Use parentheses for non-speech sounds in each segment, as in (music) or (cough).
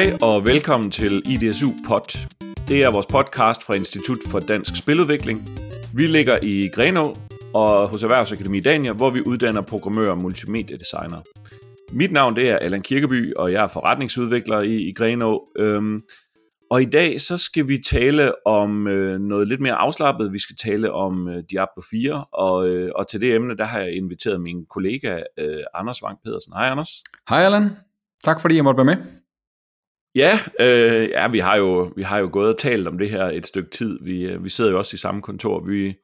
Hej og velkommen til IDSU Pod. Det er vores podcast fra Institut for Dansk Spiludvikling. Vi ligger i Grenå og hos Erhvervsakademi Dania, hvor vi uddanner programmører og multimediedesignere. Mit navn det er Allan Kirkeby, og jeg er forretningsudvikler i, i Grenå. Øhm, og i dag så skal vi tale om øh, noget lidt mere afslappet. Vi skal tale om øh, Diablo 4, og, øh, og til det emne, der har jeg inviteret min kollega øh, Anders Wang Pedersen. Hej Anders. Hej Allan. Tak fordi jeg måtte være med. Ja, øh, ja vi, har jo, vi har jo gået og talt om det her et stykke tid. Vi, øh, vi sidder jo også i samme kontor. Vi,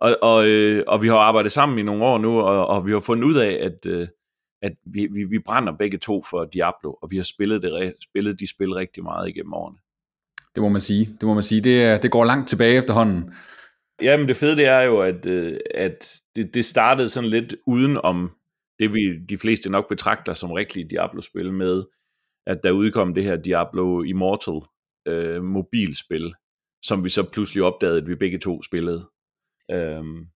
og, og, øh, og vi har arbejdet sammen i nogle år nu, og, og vi har fundet ud af, at, øh, at vi, vi, vi brænder begge to for Diablo, og vi har spillet, det, spillet de spil rigtig meget igennem årene. Det må man sige. Det må man sige. Det, det går langt tilbage efterhånden. Jamen det fede det er jo, at, øh, at det, det startede sådan lidt uden om det, vi de fleste nok betragter som rigtige Diablo-spil med, at der udkom det her Diablo Immortal øh, mobilspil, som vi så pludselig opdagede, at vi begge to spillede. Øhm,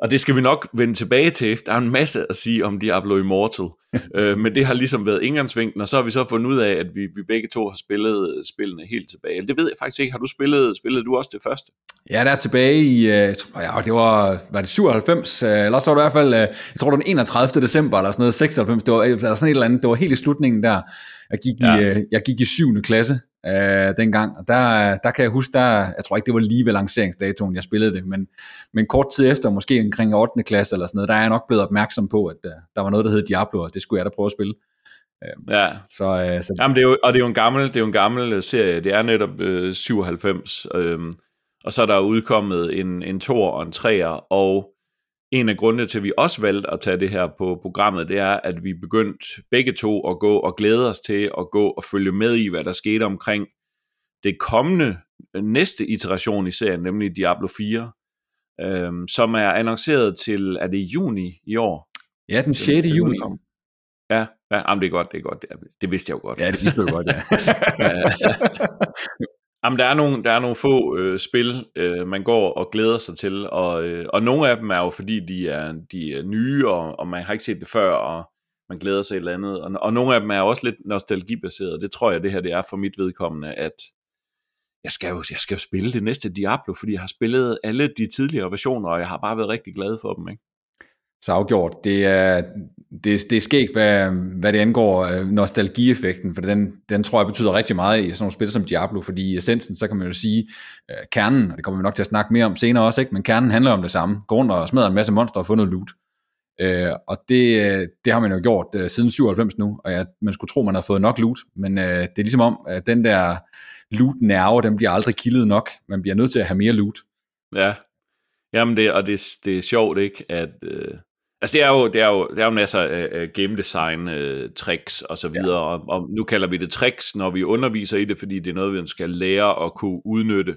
og det skal vi nok vende tilbage til. Der er en masse at sige om Diablo Immortal. (laughs) øh, men det har ligesom været indgangsvinklen, og så har vi så fundet ud af, at vi, vi begge to har spillet spillene helt tilbage. Det ved jeg faktisk ikke. Har du spillet, spillet du også det første? Ja, der er tilbage i, øh, ja, det var, var det 97, øh, eller så var det i hvert fald, øh, jeg tror det var den 31. december, eller sådan noget, 96, det var, eller sådan et eller andet, det var helt i slutningen der. Jeg gik, ja. i, jeg gik i 7. klasse, øh, dengang. Og der, der kan jeg huske, der, jeg tror ikke, det var lige ved lanceringsdatoen, jeg spillede det, men, men kort tid efter, måske omkring 8. klasse eller sådan noget, der er jeg nok blevet opmærksom på, at uh, der var noget, der hed Diablo, og det skulle jeg da prøve at spille. Uh, ja. Så, uh, så... Jamen, det er jo, og det er jo en gammel, det er jo en gammel serie. Det er netop uh, 97, uh, og så er der udkommet en, en tor og en treer, og en af grundene til, at vi også valgte at tage det her på programmet, det er, at vi begyndt begge to at gå og glæde os til at gå og følge med i, hvad der skete omkring det kommende næste iteration i serien, nemlig Diablo 4, øhm, som er annonceret til, er det juni i år? Ja, den 6. Den, juni. Ja, ja jamen, det er godt, det er godt. Det, det vidste jeg jo godt. Ja, det vidste du godt, ja. (laughs) (laughs) Jamen, der er nogle, der er nogle få øh, spil, øh, man går og glæder sig til, og, øh, og nogle af dem er jo fordi, de er, de er nye, og, og man har ikke set det før, og man glæder sig et eller andet, og, og nogle af dem er også lidt nostalgibaseret. Det tror jeg, det her det er for mit vedkommende, at jeg skal, jo, jeg skal jo spille det næste Diablo, fordi jeg har spillet alle de tidligere versioner, og jeg har bare været rigtig glad for dem, ikke? Så afgjort. Det er, det, det er skægt, hvad, hvad det angår øh, nostalgieffekten, for den, den tror jeg betyder rigtig meget i sådan nogle spil som Diablo, fordi i essensen, så kan man jo sige, uh, kernen, og det kommer vi nok til at snakke mere om senere også, ikke? men kernen handler om det samme. Gå rundt og smadre en masse monstre og få noget loot. Uh, og det, det har man jo gjort uh, siden 97 nu, og ja, man skulle tro, man har fået nok loot, men uh, det er ligesom om, at den der loot-nerve, den bliver aldrig kildet nok. Man bliver nødt til at have mere loot. Ja, Jamen det, og det, det er sjovt ikke, at, øh, Altså det er jo, det er jo, det er jo masser af game design uh, tricks og så videre, ja. og, og nu kalder vi det tricks, når vi underviser i det, fordi det er noget, vi skal lære at kunne udnytte,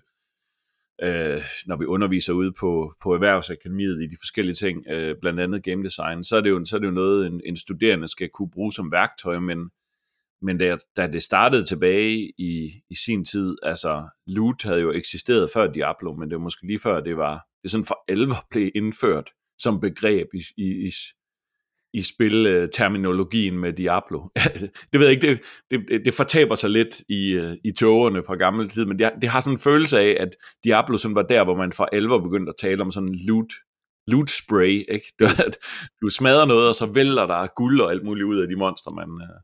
uh, når vi underviser ude på, på Erhvervsakademiet i de forskellige ting, uh, blandt andet game design, så er det jo, så er det jo noget, en, en studerende skal kunne bruge som værktøj, men, men da, da det startede tilbage i, i sin tid, altså loot havde jo eksisteret før Diablo, men det var måske lige før det var, det sådan for alvor blev indført, som begreb i, i, i, i spilterminologien med Diablo. (laughs) det ved jeg ikke, det, det, det fortaber sig lidt i, øh, i togerne fra gammel tid, men det, det har sådan en følelse af, at Diablo sådan var der, hvor man for alvor begyndte at tale om sådan loot, loot spray, ikke? (laughs) Du, du smadrer noget, og så vælter der guld og alt muligt ud af de monster, man, øh,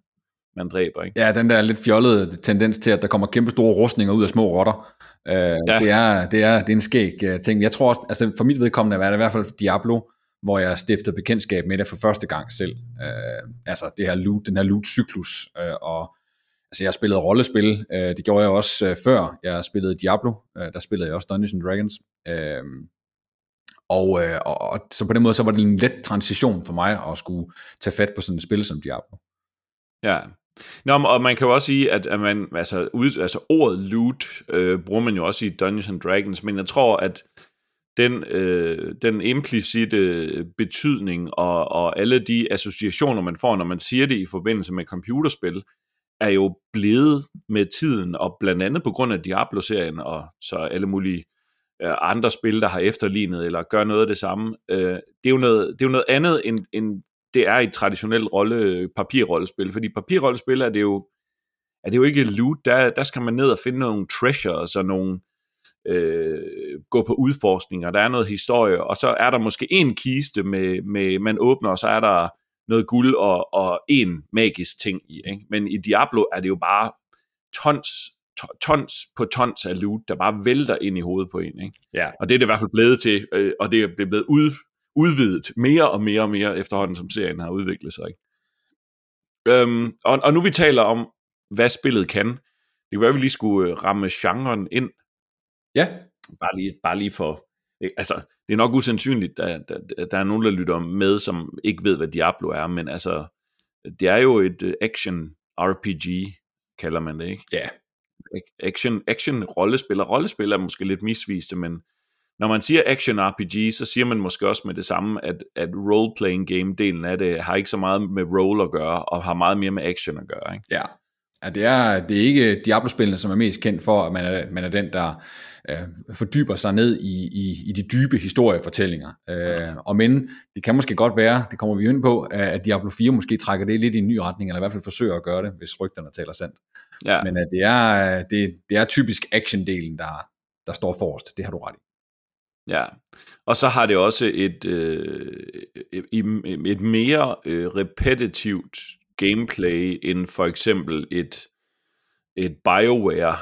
man dræber. Ikke? Ja, den der lidt fjollede tendens til, at der kommer kæmpe store rustninger ud af små rotter. Uh, ja. det, er, det, er, det er en skæg uh, ting. Jeg tror også, altså for mit vedkommende er det i hvert fald Diablo, hvor jeg stiftede bekendtskab med det for første gang selv. Øh, altså det her loot, den her loot-cyklus. øh, og altså jeg spillede rollespil, øh, det gjorde jeg også øh, før jeg spillede Diablo. øh, der spillede jeg også Dungeons and Dragons. øh, og, øh, og, og så på den måde, så var det en let transition for mig at skulle tage fat på sådan et spil som Diablo. Ja, Nå, og man kan jo også sige, at, at man, altså, ud, altså ordet loot øh, bruger man jo også i Dungeons and Dragons, men jeg tror, at den, øh, den implicite betydning og, og alle de associationer, man får, når man siger det i forbindelse med computerspil, er jo blevet med tiden, og blandt andet på grund af Diablo-serien, og så alle mulige øh, andre spil, der har efterlignet, eller gør noget af det samme. Øh, det, er jo noget, det er jo noget andet end, end det er et traditionelt rolle, papirrollespil, fordi papirrollespil er det jo, er det jo ikke loot, der, der skal man ned og finde nogle treasures og nogle, øh, gå på udforskninger, der er noget historie, og så er der måske en kiste, med, med man åbner, og så er der noget guld og, og en magisk ting i. Ikke? Men i Diablo er det jo bare tons, tons på tons af loot, der bare vælter ind i hovedet på en. Ikke? Ja. Og det er det i hvert fald blevet til, øh, og det er blevet ud, udvidet mere og mere og mere efterhånden, som serien har udviklet sig. Ikke? Øhm, og, og nu vi taler om, hvad spillet kan, det kan være, at vi lige skulle øh, ramme genren ind. Ja. Bare lige, bare lige for, altså, det er nok usandsynligt, at der, der, er nogen, der lytter med, som ikke ved, hvad Diablo er, men altså, det er jo et øh, action RPG, kalder man det, ikke? Ja. Action, action rollespil, rollespil er måske lidt misviste, men når man siger action RPG, så siger man måske også med det samme, at, at role-playing game-delen af det har ikke så meget med role at gøre, og har meget mere med action at gøre. Ikke? Ja, Ja, det er, det er ikke Diablo-spillene, som er mest kendt for, at man er, man er den, der øh, fordyber sig ned i, i, i de dybe historiefortællinger. Øh, og men det kan måske godt være, det kommer vi ind på, at Diablo 4 måske trækker det lidt i en ny retning, eller i hvert fald forsøger at gøre det, hvis rygterne taler sandt. Ja. Men at det, er, det, det er typisk action-delen, der, der står forrest. Det har du ret i. Ja, og så har det også et, øh, et mere øh, repetitivt gameplay end for eksempel et, et BioWare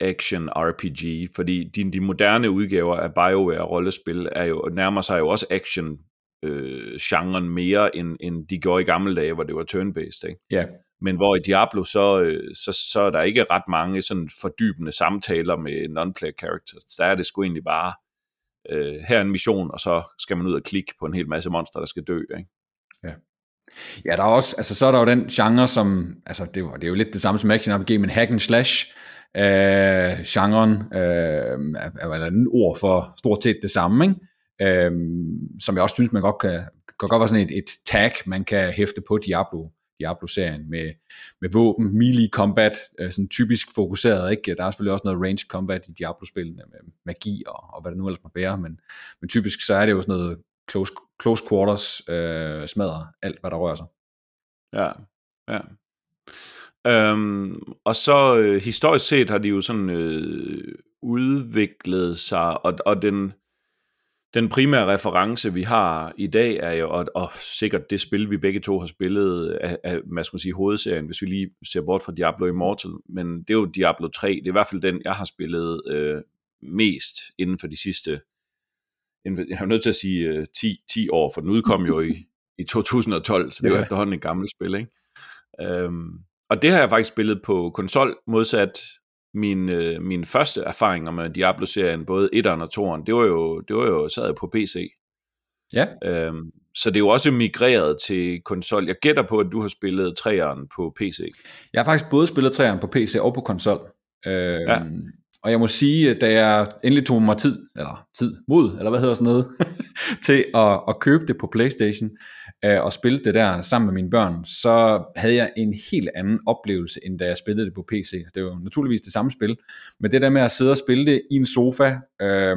action RPG, fordi de, de moderne udgaver af BioWare rollespil er jo, nærmer sig jo også action øh, genren mere, end, end de gjorde i gamle dage, hvor det var turn-based. Ikke? Ja. Men hvor i Diablo, så, øh, så, så er der ikke ret mange sådan fordybende samtaler med non-player characters. Der er det sgu egentlig bare, øh, her er en mission, og så skal man ud og klikke på en hel masse monster, der skal dø. Ikke? Ja. Ja, der er også, altså så er der jo den genre, som, altså det er jo, det er jo lidt det samme som action RPG, men hack and slash, øh, genren, øh, er, er et ord for stort set det samme, ikke? Øh, som jeg også synes, man godt kan, kan godt være sådan et, et tag, man kan hæfte på Diablo, Diablo-serien med, med våben, melee combat, øh, sådan typisk fokuseret, ikke? Der er selvfølgelig også noget range combat i Diablo-spillene med magi og, og hvad det nu ellers må være, men, men typisk så er det jo sådan noget close, close quarters øh, smadrer alt, hvad der rører sig. Ja, ja. Øhm, og så øh, historisk set har de jo sådan øh, udviklet sig, og, og den, den primære reference, vi har i dag, er jo, og, og sikkert det spil, vi begge to har spillet af, af hvad skal man sige, hovedserien, hvis vi lige ser bort fra Diablo Immortal, men det er jo Diablo 3, det er i hvert fald den, jeg har spillet øh, mest inden for de sidste jeg er nødt til at sige 10, øh, 10 år, for den udkom jo i, i 2012, så det er jo efterhånden et gammelt spil, ikke? Øhm, og det har jeg faktisk spillet på konsol, modsat min, øh, min første erfaringer med Diablo-serien, både 1'eren og 2'eren, det var jo, det var jo sad på PC. Ja. Øhm, så det er jo også migreret til konsol. Jeg gætter på, at du har spillet 3'eren på PC. Jeg har faktisk både spillet 3'eren på PC og på konsol. Øhm, ja. Og jeg må sige, da jeg endelig tog mig tid, eller tid, mod, eller hvad hedder sådan noget, (laughs) til at, at købe det på Playstation, øh, og spille det der sammen med mine børn, så havde jeg en helt anden oplevelse, end da jeg spillede det på PC. Det var jo naturligvis det samme spil, men det der med at sidde og spille det i en sofa, øh,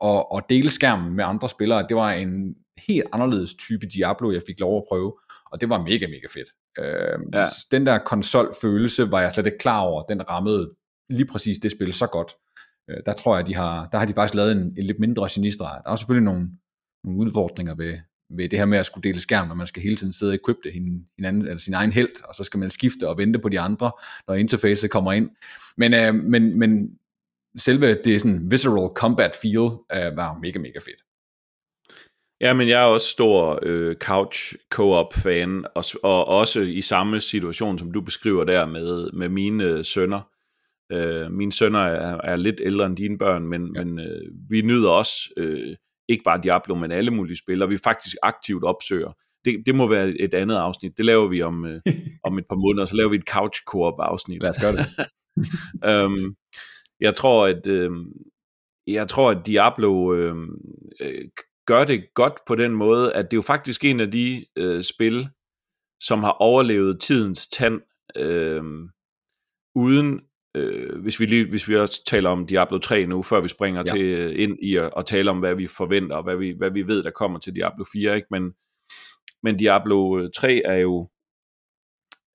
og, og dele skærmen med andre spillere, det var en helt anderledes type Diablo, jeg fik lov at prøve, og det var mega, mega fedt. Øh, ja. Den der konsolfølelse var jeg slet ikke klar over, den rammede lige præcis det spil så godt. Øh, der tror jeg, de har, der har de faktisk lavet en, en lidt mindre genistreg. Der er selvfølgelig nogle, nogle udfordringer ved, ved det her med at skulle dele skærm, når man skal hele tiden sidde og equippe hinanden, eller sin egen held, og så skal man skifte og vente på de andre, når interfacet kommer ind. Men, øh, men, men selve det sådan visceral combat feel øh, var mega, mega fedt. Ja, men jeg er også stor øh, couch co-op fan, og, og også i samme situation, som du beskriver der med, med mine øh, sønner. Øh, mine sønner er, er lidt ældre end dine børn, men, ja. men øh, vi nyder også øh, ikke bare Diablo, men alle mulige spil, og vi faktisk aktivt opsøger. Det, det må være et andet afsnit. Det laver vi om, øh, (laughs) om et par måneder, så laver vi et couch co-op afsnit. Lad os gøre det. (laughs) øhm, jeg tror, at øh, jeg tror, at Diablo øh, øh, gør det godt på den måde, at det er jo faktisk en af de øh, spil, som har overlevet tidens tand, øh, uden øh, hvis vi lige, hvis vi også taler om Diablo 3 nu, før vi springer ja. til øh, ind i at, at tale om, hvad vi forventer, og hvad vi, hvad vi ved, der kommer til Diablo 4, ikke? Men, men Diablo 3 er jo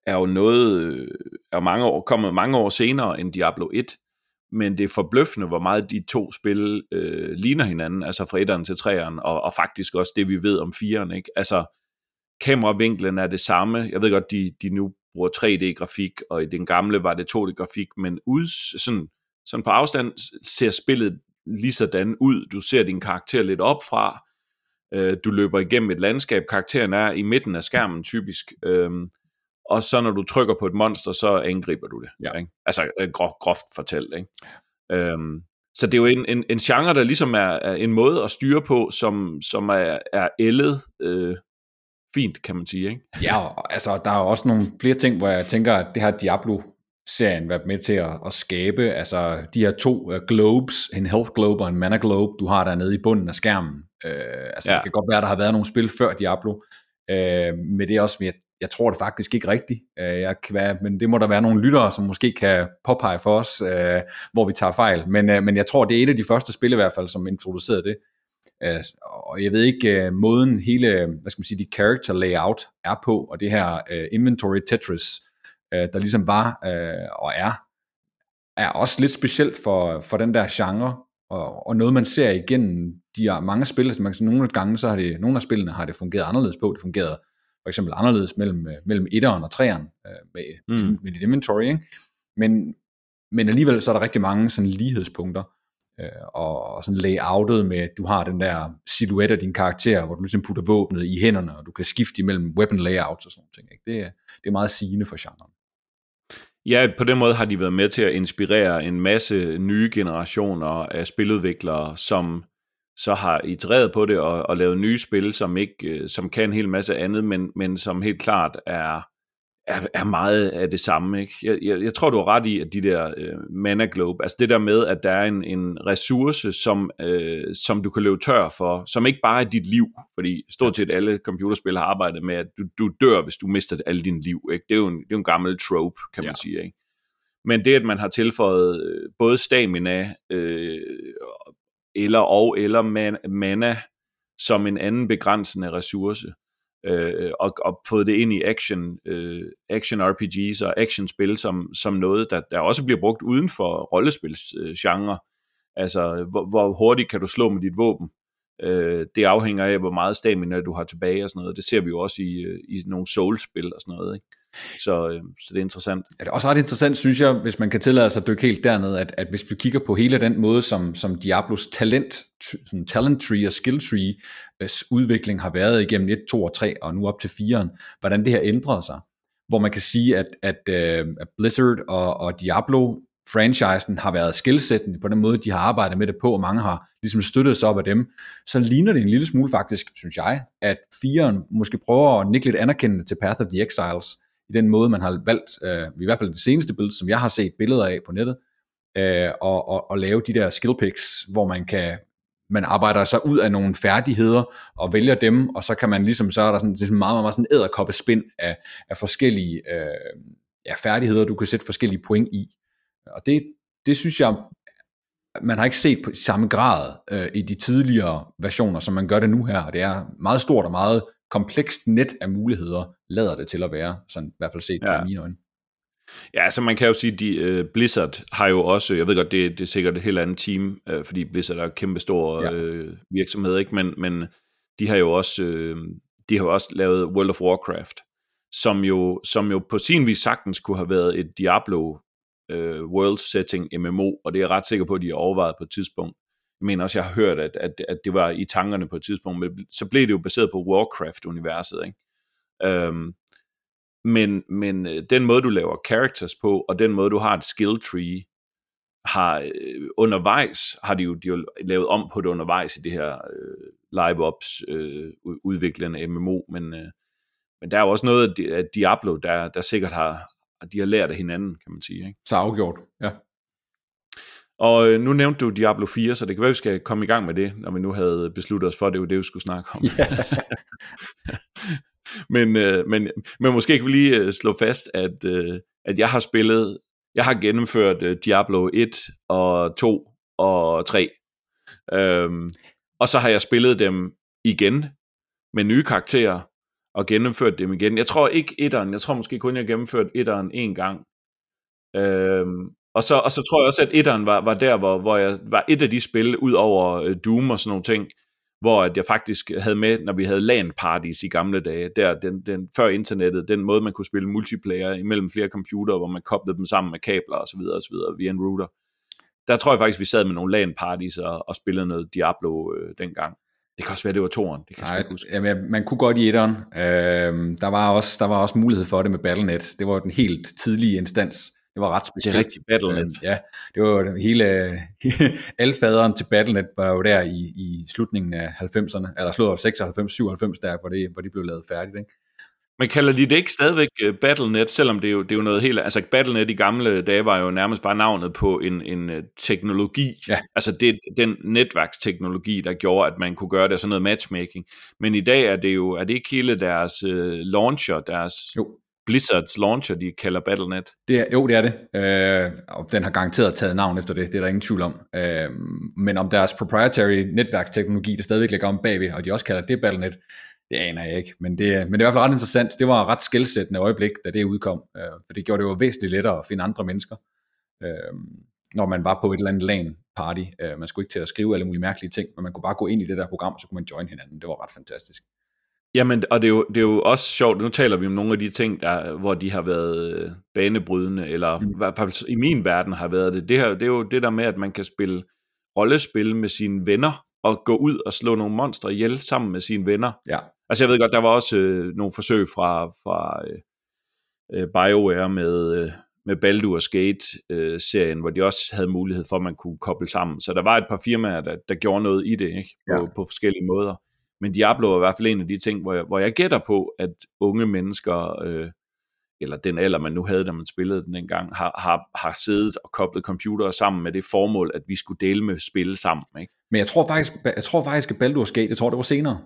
er jo noget, øh, er mange år, kommet mange år senere end Diablo 1, men det er forbløffende, hvor meget de to spil øh, ligner hinanden, altså fra 1'eren til 3'eren, og, og faktisk også det, vi ved om 4'eren, ikke? Altså, kameravinklen er det samme, jeg ved godt, de, de nu bruger 3D-grafik, og i den gamle var det 2D-grafik, men ud, sådan, sådan på afstand ser spillet lige sådan ud. Du ser din karakter lidt op fra, øh, du løber igennem et landskab, karakteren er i midten af skærmen typisk, øh, og så når du trykker på et monster, så angriber du det. Ja. Ikke? Altså øh, groft, groft fortalt. Ikke? Øhm, så det er jo en, en, en genre, der ligesom er, er en måde at styre på, som, som er, er ældet øh, fint, kan man sige. Ikke? Ja, altså der er også nogle flere ting, hvor jeg tænker, at det her Diablo serien været med til at, at skabe, altså de her to uh, globes, en health globe og en mana globe, du har dernede i bunden af skærmen. Uh, altså ja. det kan godt være, der har været nogle spil før Diablo, uh, men det er også, jeg, jeg tror det faktisk ikke rigtigt, uh, jeg kan være, men det må der være nogle lyttere, som måske kan påpege for os, uh, hvor vi tager fejl, men, uh, men jeg tror, det er et af de første spil i hvert fald, som introducerede det, og jeg ved ikke, uh, måden hele, hvad skal man sige, de character layout er på, og det her inventory Tetris, øh, der ligesom var øh, og er, er også lidt specielt for, for den der genre, og, og noget man ser igennem de her mange spil, altså man kan nogle gange, så har det, nogle af spillene har det fungeret anderledes på, det fungerede for eksempel anderledes mellem, øh, mellem 1'eren og 3'eren øh, med, mm. med dit inventory, ikke? Men, men alligevel så er der rigtig mange sådan lighedspunkter, øh, og, og sådan layoutet med, at du har den der silhuet af din karakter, hvor du ligesom putter våbnet i hænderne, og du kan skifte imellem weapon layouts og sådan noget. Ikke? Det, er, det er meget sigende for genren. Ja, på den måde har de været med til at inspirere en masse nye generationer af spiludviklere, som så har itereret på det og, og lavet nye spil, som ikke øh, som kan en hel masse andet, men, men som helt klart er, er, er meget af det samme. Ikke? Jeg, jeg, jeg tror, du har ret i, at de der øh, mana globe, altså det der med, at der er en, en ressource, som, øh, som du kan løbe tør for, som ikke bare er dit liv, fordi stort set alle computerspil har arbejdet med, at du, du dør, hvis du mister alle din liv. Ikke? Det, er jo en, det er jo en gammel trope, kan man ja. sige. Ikke? Men det, at man har tilføjet øh, både stamina, øh, eller og eller man, mana, som en anden begrænsende ressource, øh, og, og fået det ind i action, øh, action RPGs og action-spil som, som noget, der, der også bliver brugt uden for rollespilsgenre. Øh, altså, hvor, hvor hurtigt kan du slå med dit våben? Øh, det afhænger af, hvor meget stamina du har tilbage og sådan noget. Det ser vi jo også i, øh, i nogle Souls-spil og sådan noget. Ikke? Så, øh, så det er interessant. Og det er også ret interessant, synes jeg, hvis man kan tillade sig at dykke helt derned, at, at hvis vi kigger på hele den måde, som, som Diablos talent, sådan talent tree og skill tree øh, udvikling har været igennem 1, 2 og 3 og nu op til 4'eren, hvordan det her ændrede sig. Hvor man kan sige, at, at, øh, at Blizzard og, og Diablo franchisen har været skilsættende på den måde, de har arbejdet med det på, og mange har ligesom støttet sig op af dem, så ligner det en lille smule faktisk, synes jeg, at 4'eren måske prøver at nikke lidt anerkendende til Path of the Exiles, i den måde, man har valgt, øh, i hvert fald det seneste billede, som jeg har set billeder af på nettet, øh, og, og, og lave de der skill picks, hvor man kan man arbejder sig ud af nogle færdigheder og vælger dem, og så kan man ligesom, så er der sådan, det er meget, meget, meget sådan æderkoppe spind af, af forskellige øh, ja, færdigheder, du kan sætte forskellige point i. Og det, det synes jeg, man har ikke set på samme grad øh, i de tidligere versioner, som man gør det nu her, og det er meget stort og meget komplekst net af muligheder, lader det til at være, sådan i hvert fald set ja. mine øjne. Ja, altså man kan jo sige, at uh, Blizzard har jo også, jeg ved godt, det, det er sikkert et helt andet team, uh, fordi Blizzard er en kæmpe stor ja. uh, virksomhed, ikke? Men, men de har jo også, uh, de har jo også lavet World of Warcraft, som jo, som jo på sin vis sagtens kunne have været et Diablo uh, world setting MMO, og det er jeg ret sikker på, at de har overvejet på et tidspunkt. Jeg mener også, jeg har hørt, at, at, at det var i tankerne på et tidspunkt, men så blev det jo baseret på Warcraft-universet, ikke? Øhm, men, men øh, den måde, du laver characters på, og den måde, du har et skill tree, har øh, undervejs, har de jo, de jo lavet om på det undervejs i det her øh, live-ops øh, udviklende MMO, men, øh, men der er jo også noget af Diablo, der, der sikkert har, de har lært af hinanden, kan man sige. Ikke? Så afgjort, ja. Og øh, nu nævnte du Diablo 4, så det kan være, vi skal komme i gang med det, når vi nu havde besluttet os for, at det var det, vi skulle snakke om. Yeah. (laughs) men, øh, men, men måske kan vi lige øh, slå fast, at, øh, at jeg har spillet, jeg har gennemført øh, Diablo 1 og 2 og 3. Øhm, og så har jeg spillet dem igen med nye karakterer, og gennemført dem igen. Jeg tror ikke etteren, jeg tror måske kun, jeg gennemført etteren en gang. Øhm, og, så, og så tror jeg også, at etteren var, var der, hvor, hvor jeg var et af de spil, ud over øh, Doom og sådan nogle ting, hvor at jeg faktisk havde med, når vi havde LAN-parties i gamle dage, der, den, den, før internettet, den måde, man kunne spille multiplayer imellem flere computere, hvor man koblede dem sammen med kabler osv. osv. via en router. Der tror jeg faktisk, vi sad med nogle LAN-parties og, og spillede noget Diablo øh, dengang. Det kan også være, det var toren. Det kan Nej, jeg huske. Jamen, man kunne godt i etteren. Øh, der, var også, der var også mulighed for det med Battle.net. Det var den helt tidlige instans. Det var ret specielt. Det er rigtig Battle.net. Øh, ja, det var hele, (laughs) alfaderen til Battle.net var jo der i, i slutningen af 90'erne, eller slået 96, 97 der, hvor det, hvor de blev lavet færdigt. Ikke? Men kalder de det ikke stadigvæk øh, Battle.net, selvom det er jo, det er jo noget helt... Altså Battle.net i gamle dage var jo nærmest bare navnet på en, en øh, teknologi. Ja. Altså det, den netværksteknologi, der gjorde, at man kunne gøre det sådan noget matchmaking. Men i dag er det jo... Er det ikke hele deres uh, launcher, deres... Jo. Blizzards launcher, de kalder Battle.net. Det er, jo, det er det. Øh, og den har garanteret taget navn efter det, det er der ingen tvivl om. Øh, men om deres proprietary netværksteknologi, der stadigvæk ligger om bagved, og de også kalder det Battle.net, det aner jeg ikke, men det, men det er i hvert fald ret interessant. Det var et ret skældsættende øjeblik, da det udkom, øh, for det gjorde det jo væsentligt lettere at finde andre mennesker, øh, når man var på et eller andet LAN party. Øh, man skulle ikke til at skrive alle mulige mærkelige ting, men man kunne bare gå ind i det der program, og så kunne man join hinanden. Det var ret fantastisk. Jamen, og det er, jo, det er jo også sjovt, nu taler vi om nogle af de ting, der, hvor de har været øh, banebrydende, eller mm. i min verden har været det. Det, her, det er jo det der med, at man kan spille rollespil med sine venner, og gå ud og slå nogle monstre ihjel sammen med sine venner. Ja. Altså jeg ved godt, der var også øh, nogle forsøg fra, fra øh, øh BioWare med, øh, med Baldur's Gate-serien, øh, hvor de også havde mulighed for, at man kunne koble sammen. Så der var et par firmaer, der, der gjorde noget i det, ikke? På, ja. på forskellige måder. Men Diablo var i hvert fald en af de ting, hvor jeg, hvor jeg gætter på, at unge mennesker, øh, eller den alder, man nu havde, da man spillede den dengang, har, har, har siddet og koblet computere sammen med det formål, at vi skulle dele med spil sammen. Ikke? Men jeg tror faktisk, jeg tror faktisk at Baldur's Gate, jeg tror det var senere.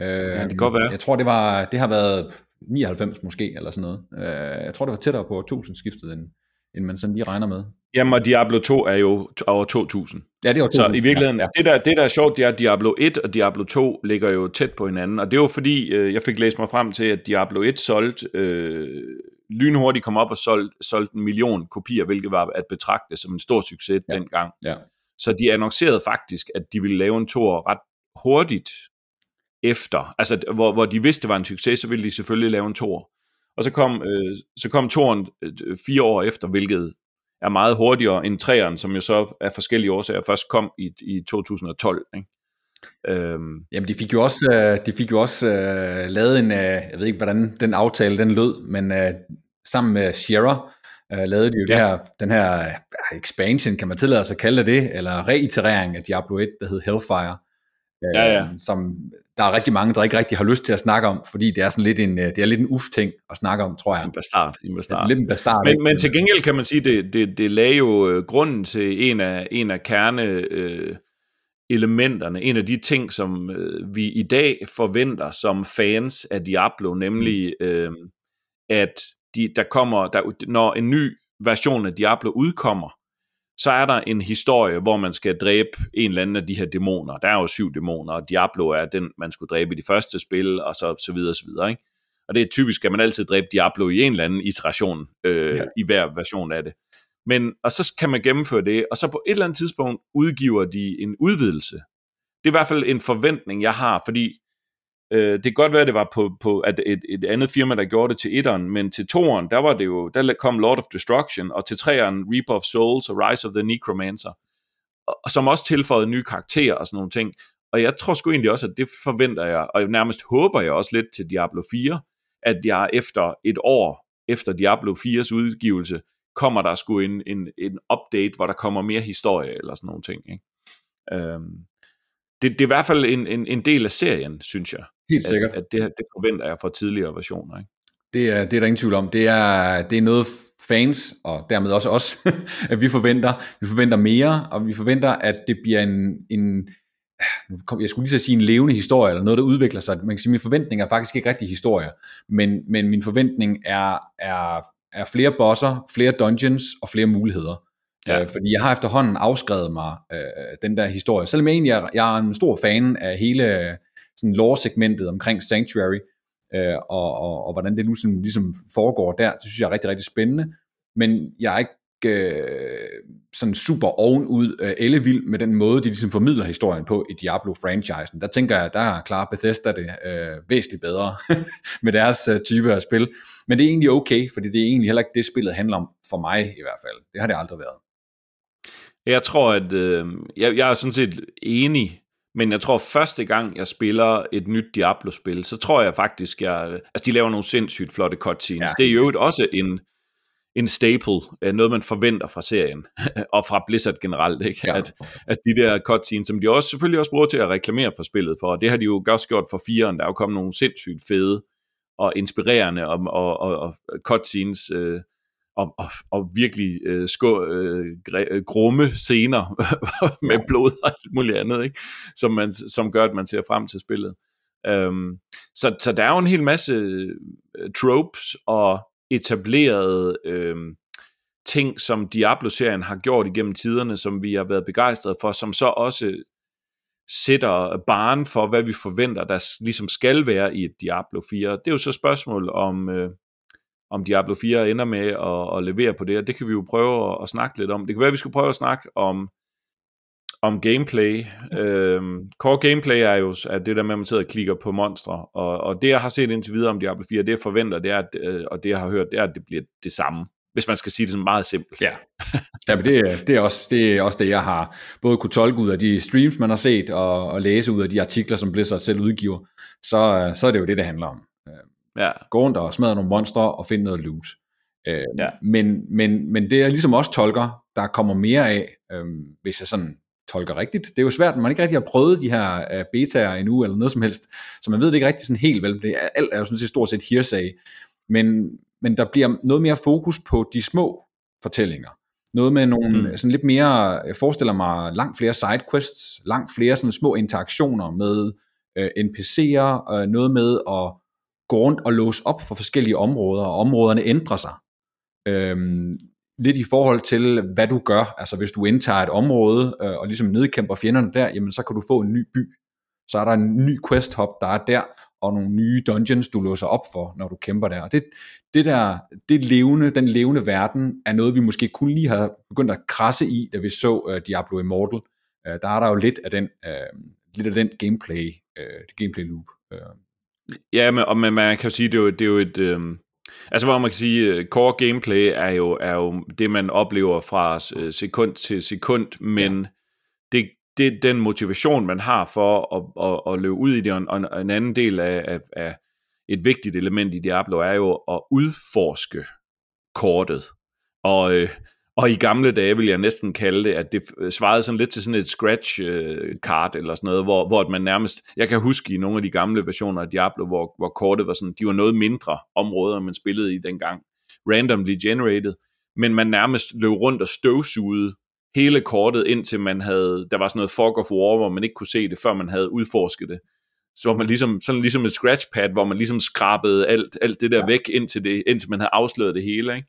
Øh, ja, det kan godt være. Jeg tror, det, var, det har været 99 måske, eller sådan noget. Øh, jeg tror, det var tættere på 1000 skiftet, end, end man sådan lige regner med. Jamen, og Diablo 2 er jo over 2000. Ja, det er 2000. Så i virkeligheden, ja, ja. Det, der, det der er sjovt, det er, at Diablo 1 og Diablo 2 ligger jo tæt på hinanden. Og det er jo fordi, øh, jeg fik læst mig frem til, at Diablo 1 solgte, øh, lynhurtigt kom op og solgte, solgte en million kopier, hvilket var at betragte som en stor succes ja. dengang. Ja. Så de annoncerede faktisk, at de ville lave en tor ret hurtigt efter. Altså, hvor, hvor de vidste, det var en succes, så ville de selvfølgelig lave en tor. Og så kom, øh, så kom toren øh, fire år efter, hvilket er meget hurtigere end træeren, som jo så af forskellige årsager først kom i, i 2012. Ikke? Øhm. Jamen, de fik jo også, øh, de fik jo også uh, lavet en, uh, jeg ved ikke, hvordan den aftale den lød, men uh, sammen med Sierra, uh, lavede de jo ja. det her, den her uh, expansion, kan man tillade sig at kalde det, eller reiterering af Diablo 1, der hed Hellfire. Ja, ja. Øh, som der er rigtig mange, der ikke rigtig har lyst til at snakke om, fordi det er sådan lidt en, det er lidt en uf-ting at snakke om, tror jeg. En bastard. En bastard. Lidt en bastard. Men, men til gengæld kan man sige, det, det, det lagde jo øh, grunden til en af, en af kerne øh, elementerne, en af de ting, som øh, vi i dag forventer som fans af Diablo, nemlig øh, at de, der kommer, der, når en ny version af Diablo udkommer, så er der en historie, hvor man skal dræbe en eller anden af de her dæmoner. Der er jo syv dæmoner, og Diablo er den, man skulle dræbe i de første spil, og så, så videre, så videre. Ikke? Og det er typisk, at man altid dræbe Diablo i en eller anden iteration, øh, ja. i hver version af det. Men, og så kan man gennemføre det, og så på et eller andet tidspunkt udgiver de en udvidelse. Det er i hvert fald en forventning, jeg har, fordi Øh, det kan godt være, at det var på, på at et, et andet firma, der gjorde det til etteren, men til toeren, der var det jo, der kom Lord of Destruction, og til treeren Reaper of Souls og Rise of the Necromancer, og, som også tilføjede nye karakterer og sådan nogle ting. Og jeg tror sgu egentlig også, at det forventer jeg, og nærmest håber jeg også lidt til Diablo 4, at jeg efter et år, efter Diablo 4's udgivelse, kommer der sgu en, en, en update, hvor der kommer mere historie eller sådan nogle ting. Ikke? Øhm, det, det er i hvert fald en, en, en del af serien, synes jeg. Helt sikkert. At, at det, det forventer jeg fra tidligere versioner. Ikke? Det er, det er der ingen tvivl om. Det er, det er noget fans, og dermed også os, (laughs) at vi forventer. Vi forventer mere, og vi forventer, at det bliver en, en jeg skulle lige så sige en levende historie, eller noget, der udvikler sig. Man kan sige, at min forventning er faktisk ikke rigtig historie, men, men min forventning er, er, er flere bosser, flere dungeons og flere muligheder. Ja. Øh, fordi jeg har efterhånden afskrevet mig øh, den der historie. Selvom jeg egentlig er, jeg er en stor fan af hele øh, sådan lore-segmentet omkring Sanctuary, øh, og, og, og hvordan det nu sådan, ligesom foregår der, det synes jeg er rigtig, rigtig spændende, men jeg er ikke øh, sådan super ovenud øh, ellevild med den måde, de ligesom formidler historien på i Diablo-franchisen. Der tænker jeg, der klarer Bethesda det øh, væsentligt bedre (laughs) med deres øh, type af spil. Men det er egentlig okay, fordi det er egentlig heller ikke det, spillet handler om, for mig i hvert fald. Det har det aldrig været. Jeg tror, at øh, jeg, jeg er sådan set enig, men jeg tror, første gang jeg spiller et nyt Diablo-spil, så tror jeg faktisk, jeg, altså de laver nogle sindssygt flotte cutscenes. Ja. Det er jo også en, en staple, øh, noget man forventer fra serien, (laughs) og fra Blizzard generelt, ikke? Ja. At, at de der cutscenes, som de også selvfølgelig også bruger til at reklamere for spillet for, og det har de jo også gjort for firen, der er jo kommet nogle sindssygt fede og inspirerende og, og, og, og cutscenes, øh, og, og, og virkelig øh, skå, øh, grumme scener (laughs) med blod og alt muligt andet, ikke? Som, man, som gør, at man ser frem til spillet. Um, så, så der er jo en hel masse øh, tropes og etablerede øh, ting, som Diablo-serien har gjort igennem tiderne, som vi har været begejstrede for, som så også sætter barn for, hvad vi forventer, der ligesom skal være i et Diablo 4. Det er jo så spørgsmål om, øh, om Diablo 4 ender med at, at levere på det, og det kan vi jo prøve at, at snakke lidt om. Det kan være, at vi skal prøve at snakke om om gameplay. Øhm, core gameplay er jo at det der med, at man sidder og klikker på monstre, og, og det jeg har set indtil videre om Diablo 4, det jeg forventer, det er, at, øh, og det jeg har hørt, det er, at det bliver det samme. Hvis man skal sige det sådan meget simpelt. Ja, ja men det, det, er også, det er også det, jeg har både kunne tolke ud af de streams, man har set, og, og læse ud af de artikler, som Blizzard selv udgiver. Så, så er det jo det, det handler om. Ja. Gå rundt og smadre nogle monstre og finde noget loot. Øh, ja. men, men, men det jeg ligesom også tolker, der kommer mere af, øh, hvis jeg sådan tolker rigtigt. Det er jo svært, man ikke rigtig har prøvet de her uh, betaer endnu, eller noget som helst, så man ved det ikke rigtig sådan helt vel. Det er, alt er jo sådan set stort set hearsay. Men, men der bliver noget mere fokus på de små fortællinger. Noget med nogle mm. sådan lidt mere, jeg forestiller mig langt flere sidequests, langt flere sådan små interaktioner med uh, NPC'er, uh, noget med at gå rundt og låse op for forskellige områder, og områderne ændrer sig. Øhm, lidt i forhold til, hvad du gør. Altså hvis du indtager et område øh, og ligesom nedkæmper fjenderne der, jamen så kan du få en ny by. Så er der en ny quest hop, der er der, og nogle nye dungeons, du låser op for, når du kæmper der. Og det, det der, det levende, den levende verden, er noget, vi måske kun lige har begyndt at krasse i, da vi så øh, Diablo Immortal. Øh, der er der jo lidt af den, øh, lidt af den gameplay, øh, det gameplay loop. Øh. Ja, men, og man, man kan jo sige, det er jo, det er jo et, øh, Altså hvor man kan sige, øh, core gameplay er jo, er jo det, man oplever fra øh, sekund til sekund, men ja. det, det den motivation, man har for at, at, at løbe ud i det, og en, en anden del af, af, af et vigtigt element i Diablo er jo at udforske kortet. Og, øh, og i gamle dage vil jeg næsten kalde det, at det svarede sådan lidt til sådan et scratch-card eller sådan noget, hvor, hvor man nærmest, jeg kan huske i nogle af de gamle versioner af Diablo, hvor, hvor kortet var sådan, de var noget mindre områder, man spillede i dengang, randomly generated, men man nærmest løb rundt og støvsugede hele kortet, indtil man havde, der var sådan noget fog of war, hvor man ikke kunne se det, før man havde udforsket det. Så var man ligesom, sådan ligesom et scratchpad, hvor man ligesom skrabede alt, alt det der ja. væk, indtil, det, indtil man havde afsløret det hele, ikke?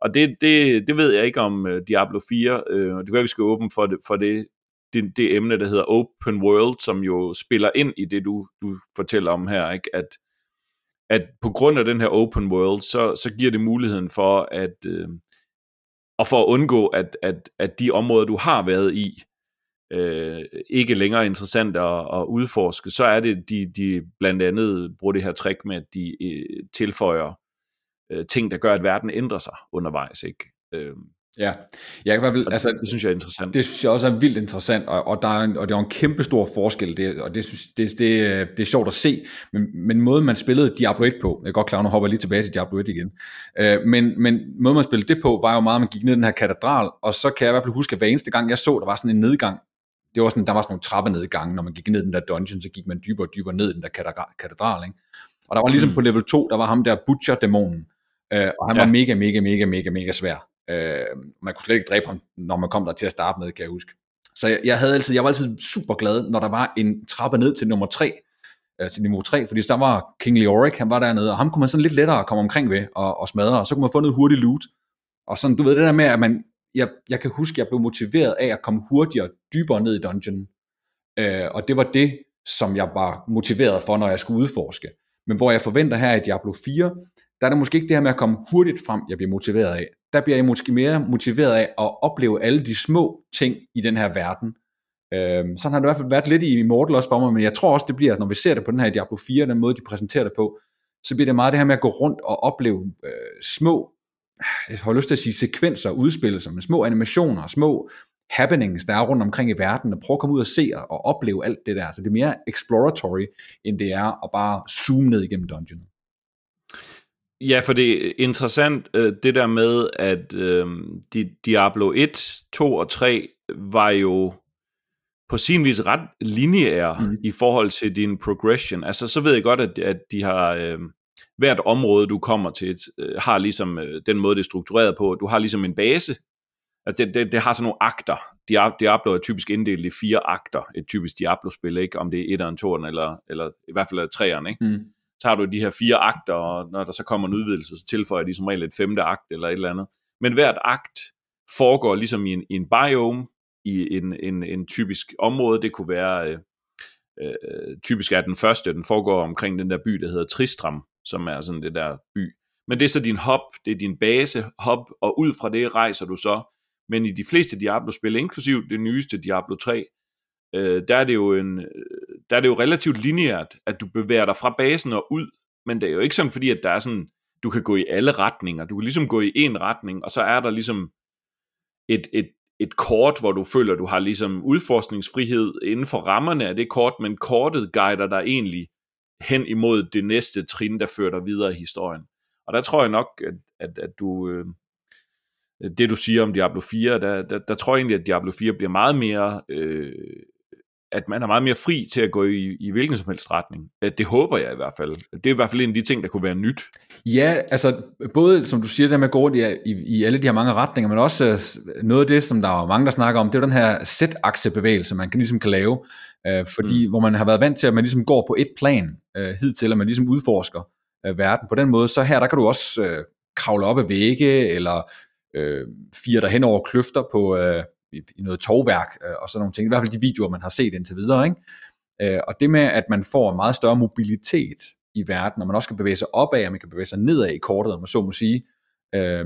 Og det, det, det ved jeg ikke om uh, Diablo 4. Uh, øh, det kan være, vi skal åbne for det, for det, det, det emne, der hedder Open World, som jo spiller ind i det, du, du fortæller om her, ikke? At, at på grund af den her Open World, så, så giver det muligheden for at, uh, og for at undgå, at, at, at de områder, du har været i, øh, ikke længere er interessant at, at udforske, så er det, de, de blandt andet bruger det her trick med, at de øh, tilføjer øh, ting, der gør, at verden ændrer sig undervejs. Ikke? Øh, Ja, jeg kan vel, altså, det synes jeg er interessant. Det synes jeg også er vildt interessant, og, og, der er en, og det er en kæmpe stor forskel, det, og det, synes, det, det, det er sjovt at se, men, men måden man spillede Diablo 1 på, jeg er godt klar, nu hopper jeg lige tilbage til Diablo 1 igen, øh, men, men måden man spillede det på, var jo meget, at man gik ned i den her katedral, og så kan jeg i hvert fald huske, at hver eneste gang jeg så, der var sådan en nedgang, det var sådan, der var sådan nogle trappenedgange, når man gik ned i den der dungeon, så gik man dybere og dybere ned i den der katedral, ikke? Og der var ligesom mm. på level 2, der var ham der Butcher-dæmonen, Øh, og han ja. var mega, mega, mega, mega, mega svær. Øh, man kunne slet ikke dræbe ham, når man kom der til at starte med, kan jeg huske. Så jeg, jeg, havde altid, jeg var altid super glad, når der var en trappe ned til nummer 3, øh, til niveau 3, fordi der var King Leoric, han var dernede, og ham kunne man sådan lidt lettere komme omkring ved og, og smadre, og så kunne man få noget hurtigt loot. Og sådan, du ved det der med, at man, jeg, jeg kan huske, at jeg blev motiveret af at komme hurtigere, dybere ned i dungeon. Øh, og det var det, som jeg var motiveret for, når jeg skulle udforske. Men hvor jeg forventer her i Diablo 4, der er det måske ikke det her med at komme hurtigt frem, jeg bliver motiveret af. Der bliver jeg måske mere motiveret af at opleve alle de små ting i den her verden. Øhm, sådan har det i hvert fald været lidt i Immortal også for mig, men jeg tror også, det bliver, når vi ser det på den her Diablo 4, den måde, de præsenterer det på, så bliver det meget det her med at gå rundt og opleve øh, små, jeg har lyst til at sige sekvenser, udspillelser, men små animationer, små happenings, der er rundt omkring i verden, og prøve at komme ud og se og opleve alt det der. Så det er mere exploratory, end det er at bare zoome ned igennem dungeonet. Ja, for det er interessant, øh, det der med, at øh, Diablo 1, 2 og 3 var jo på sin vis ret lineære mm. i forhold til din progression. Altså, så ved jeg godt, at, at de har... Øh, hvert område, du kommer til, øh, har ligesom øh, den måde, det er struktureret på. Du har ligesom en base. Altså, det, det, det har sådan nogle akter. Diablo er typisk inddelt i fire akter. Et typisk Diablo-spil, ikke? Om det er etteren, toeren, eller, eller i hvert fald treeren, ikke? Mm tager har du de her fire akter, og når der så kommer en udvidelse, så tilføjer de som regel et femte akt, eller et eller andet. Men hvert akt foregår ligesom i en, i en biome, i en, en, en typisk område. Det kunne være, øh, øh, typisk er den første, den foregår omkring den der by, der hedder Tristram, som er sådan det der by. Men det er så din hop, det er din base hop, og ud fra det rejser du så. Men i de fleste Diablo-spil, inklusiv det nyeste Diablo 3, øh, der, er det jo en, øh, der er det jo relativt lineært, at du bevæger dig fra basen og ud, men det er jo ikke sådan, fordi at der er sådan, du kan gå i alle retninger. Du kan ligesom gå i en retning, og så er der ligesom et, et, et kort, hvor du føler, du har ligesom udforskningsfrihed inden for rammerne af det kort, men kortet guider dig egentlig hen imod det næste trin, der fører dig videre i historien. Og der tror jeg nok, at, at, at du, øh, det du siger om Diablo 4, der, der, der tror jeg egentlig, at Diablo 4 bliver meget mere øh, at man er meget mere fri til at gå i, i hvilken som helst retning. Det håber jeg i hvert fald. Det er i hvert fald en af de ting, der kunne være nyt. Ja, altså både, som du siger, det med at gå rundt i, i, i alle de her mange retninger, men også øh, noget af det, som der er mange, der snakker om, det er den her Z-aksebevægelse, man kan ligesom kan lave, øh, fordi mm. hvor man har været vant til, at man ligesom går på et plan øh, hidtil, at man ligesom udforsker øh, verden på den måde, så her, der kan du også øh, kravle op ad vægge, eller øh, fire der hen over kløfter på, øh, i, i noget tovværk øh, og sådan nogle ting. I hvert fald de videoer, man har set indtil videre. Ikke? Øh, og det med, at man får en meget større mobilitet i verden, og man også kan bevæge sig opad, og man kan bevæge sig nedad i kortet, om man så må sige, øh,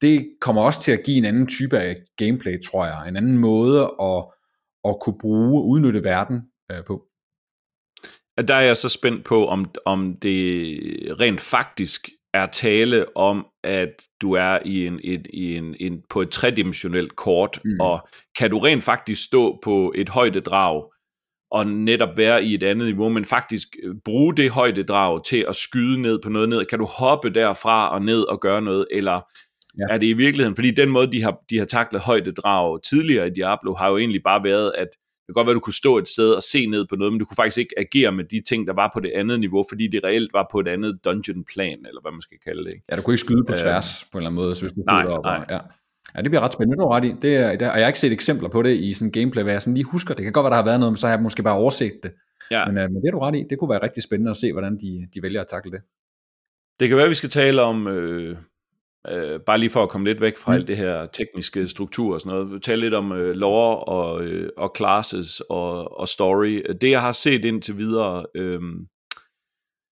det kommer også til at give en anden type af gameplay, tror jeg. En anden måde at, at kunne bruge og udnytte verden øh, på. Der er jeg så spændt på, om, om det rent faktisk er tale om, at du er i en, et, i en, en, på et tredimensionelt kort, mm. og kan du rent faktisk stå på et højdedrag, og netop være i et andet niveau, men faktisk øh, bruge det højdedrag til at skyde ned på noget ned. Kan du hoppe derfra og ned og gøre noget, eller ja. er det i virkeligheden, fordi den måde, de har, de har taklet højdedrag tidligere i Diablo, har jo egentlig bare været, at det kan godt være, at du kunne stå et sted og se ned på noget, men du kunne faktisk ikke agere med de ting, der var på det andet niveau, fordi det reelt var på et andet dungeon-plan, eller hvad man skal kalde det. Ikke? Ja, du kunne ikke skyde på øh, tværs øh, på en eller anden måde, så hvis du nej, op, nej. Og, ja. Ja, det bliver ret spændende, du ret i. Det er, der, og jeg har ikke set eksempler på det i sådan gameplay, hvad jeg sådan lige husker. Det kan godt være, der har været noget, men så har jeg måske bare overset det. Ja. Men, uh, men det er du ret i. Det kunne være rigtig spændende at se, hvordan de, de vælger at takle det. Det kan være, at vi skal tale om, øh, Øh, bare lige for at komme lidt væk fra mm. alt det her tekniske struktur og sådan noget, tale lidt om øh, lore og, øh, og classes og, og story. Det jeg har set indtil videre øh,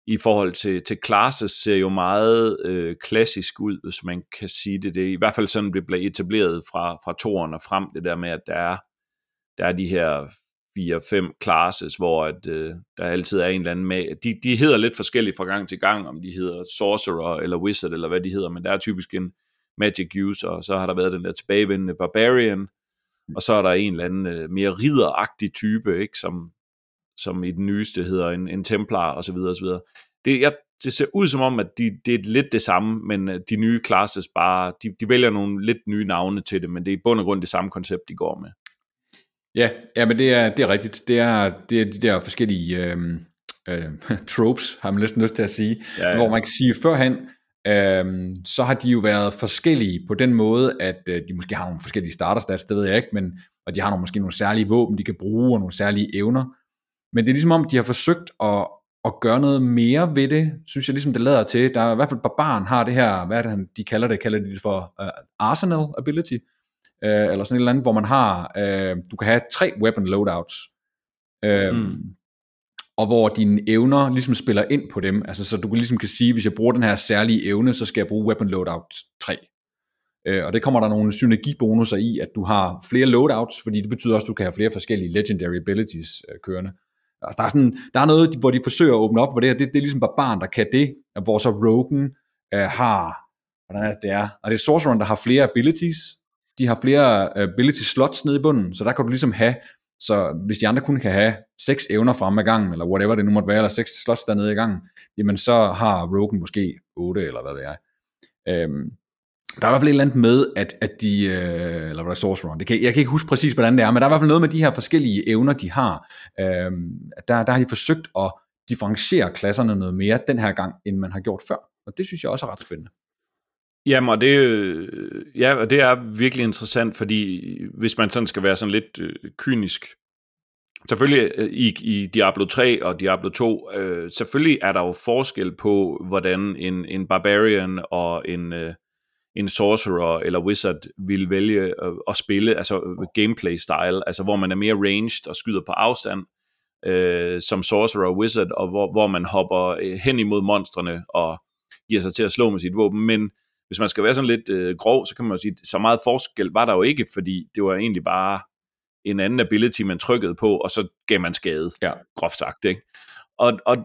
i forhold til, til classes ser jo meget øh, klassisk ud, hvis man kan sige det. Det i hvert fald sådan, det blev etableret fra, fra toren og frem, det der med, at der er, der er de her fire-fem classes, hvor at, øh, der altid er en eller anden med. De, de hedder lidt forskelligt fra gang til gang, om de hedder Sorcerer eller Wizard, eller hvad de hedder, men der er typisk en Magic User, og så har der været den der tilbagevendende Barbarian, og så er der en eller anden øh, mere ridderagtig type, ikke, som, som i den nyeste hedder en, en Templar, og så videre, og så videre. Det, jeg, det ser ud som om, at de, det er lidt det samme, men øh, de nye classes bare, de, de vælger nogle lidt nye navne til det, men det er i bund og grund det samme koncept, de går med. Ja, ja men det er, det er rigtigt. Det er, det er de der forskellige øh, øh, (laughs) tropes, har man næsten lyst til at sige, ja, ja. hvor man kan sige førhen, øh, så har de jo været forskellige på den måde, at øh, de måske har nogle forskellige starterstats, det ved jeg ikke, men, og de har nogle, måske nogle særlige våben, de kan bruge, og nogle særlige evner. Men det er ligesom om, de har forsøgt at, at gøre noget mere ved det, synes jeg ligesom det lader til. Der er i hvert fald Barbaren har det her, hvad det, de kalder det, kalder de det for uh, Arsenal Ability, øh, eller sådan et eller andet, hvor man har, øh, du kan have tre weapon loadouts. Øh, mm. og hvor dine evner ligesom spiller ind på dem, altså så du ligesom kan sige, hvis jeg bruger den her særlige evne, så skal jeg bruge Weapon Loadout 3. Øh, og det kommer der nogle synergibonusser i, at du har flere loadouts, fordi det betyder også, at du kan have flere forskellige legendary abilities øh, kørende. Altså, der, er sådan, der er noget, hvor de forsøger at åbne op, hvor det her, det, det er ligesom barbaren, der kan det, hvor så Rogan øh, har, hvordan er det, det er, og det er Sorcereren, der har flere abilities, de har flere øh, ability slots nede i bunden, så der kan du ligesom have, så hvis de andre kun kan have seks evner frem ad gangen, eller whatever det nu måtte være, eller seks slots dernede i gangen, jamen så har Rogan måske otte, eller hvad det er. Øhm, der er i hvert fald et eller andet med, at, at de, øh, eller resource run, Sorcerer, det kan, jeg kan ikke huske præcis, hvordan det er, men der er i hvert fald noget med de her forskellige evner, de har. Øhm, der, der har de forsøgt at differentiere klasserne noget mere den her gang, end man har gjort før. Og det synes jeg også er ret spændende. Jamen, og det, øh, ja, og det er virkelig interessant, fordi hvis man sådan skal være sådan lidt øh, kynisk, selvfølgelig øh, i, i Diablo 3 og Diablo 2, øh, selvfølgelig er der jo forskel på, hvordan en, en barbarian og en, øh, en sorcerer eller wizard vil vælge at, at spille, altså gameplay style, altså hvor man er mere ranged og skyder på afstand, øh, som sorcerer og wizard, og hvor, hvor man hopper hen imod monstrene og giver sig til at slå med sit våben, men hvis man skal være sådan lidt øh, grov, så kan man jo sige, så meget forskel var der jo ikke, fordi det var egentlig bare en anden ability, man trykkede på, og så gav man skade, ja. groft sagt. Ikke? Og, og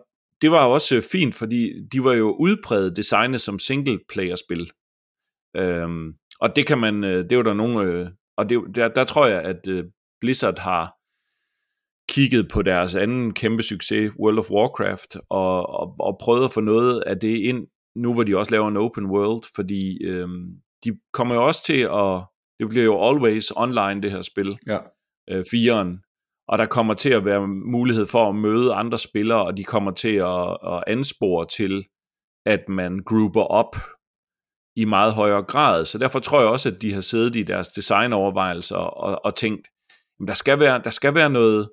det var jo også fint, fordi de var jo udpræget designet som single-player-spil. Øhm, og det kan man, øh, det jo der nogle, øh, og det, der, der tror jeg, at øh, Blizzard har kigget på deres anden kæmpe succes, World of Warcraft, og, og, og prøvet at få noget af det ind, nu hvor de også laver en open world, fordi øhm, de kommer jo også til at, det bliver jo always online det her spil, ja. øh, firen, og der kommer til at være mulighed for at møde andre spillere, og de kommer til at, at anspore til, at man grupper op i meget højere grad. Så derfor tror jeg også, at de har siddet i deres designovervejelser og, og tænkt, at der skal være, der skal være noget,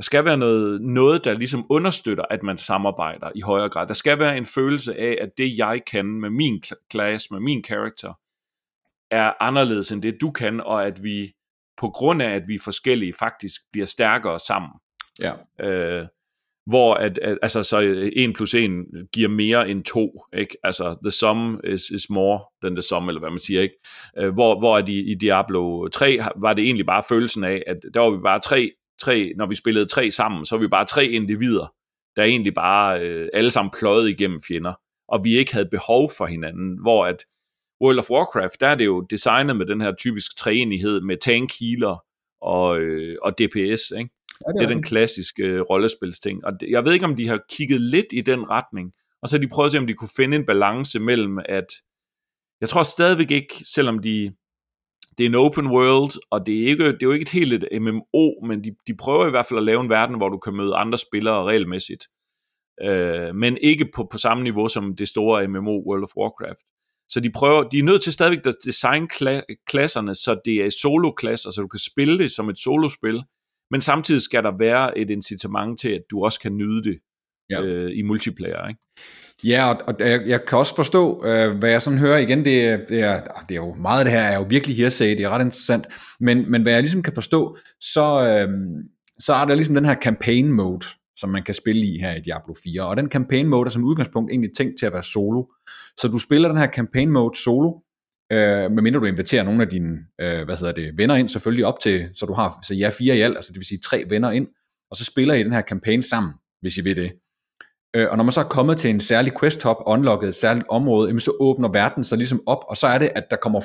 der skal være noget, noget, der ligesom understøtter, at man samarbejder i højere grad. Der skal være en følelse af, at det jeg kan med min klasse, med min karakter, er anderledes end det du kan, og at vi på grund af, at vi er forskellige, faktisk bliver stærkere sammen. Ja. Øh, hvor at, at altså så 1 plus 1 giver mere end 2, ikke? Altså the sum is, is more than the sum, eller hvad man siger, ikke? Øh, hvor, hvor at i, i Diablo 3 var det egentlig bare følelsen af, at der var vi bare tre, tre, når vi spillede tre sammen, så var vi bare tre individer, der egentlig bare øh, alle sammen pløjede igennem fjender, og vi ikke havde behov for hinanden, hvor at World of Warcraft, der er det jo designet med den her typisk træenighed med tank healer og, øh, og DPS, ikke? Ja, det, det er den klassiske øh, rollespilsting. Og jeg ved ikke, om de har kigget lidt i den retning, og så har de prøvet at se, om de kunne finde en balance mellem, at jeg tror stadigvæk ikke, selvom de det er en open world, og det er, ikke, det er jo ikke et helt et MMO, men de, de prøver i hvert fald at lave en verden, hvor du kan møde andre spillere regelmæssigt. Øh, men ikke på, på samme niveau som det store MMO World of Warcraft. Så de prøver, de er nødt til stadigvæk at designe kla- klasserne, så det er solo-klasser, så du kan spille det som et solospil, men samtidig skal der være et incitament til, at du også kan nyde det ja. øh, i multiplayer. Ikke? Ja, og, og jeg, jeg kan også forstå, øh, hvad jeg sådan hører igen, det, det, er, det er jo meget af det her er jo virkelig hearsay, det er ret interessant, men, men hvad jeg ligesom kan forstå, så, øh, så er der ligesom den her campaign mode, som man kan spille i her i Diablo 4, og den campaign mode er som udgangspunkt egentlig tænkt til at være solo, så du spiller den her campaign mode solo, øh, medmindre du inviterer nogle af dine øh, hvad hedder det, venner ind selvfølgelig op til, så du har så ja, fire i alt, altså det vil sige tre venner ind, og så spiller I den her campaign sammen, hvis I vil det. Øh, og når man så er kommet til en særlig quest hop, unlocket et særligt område, jamen så åbner verden sig ligesom op, og så er det, at der kommer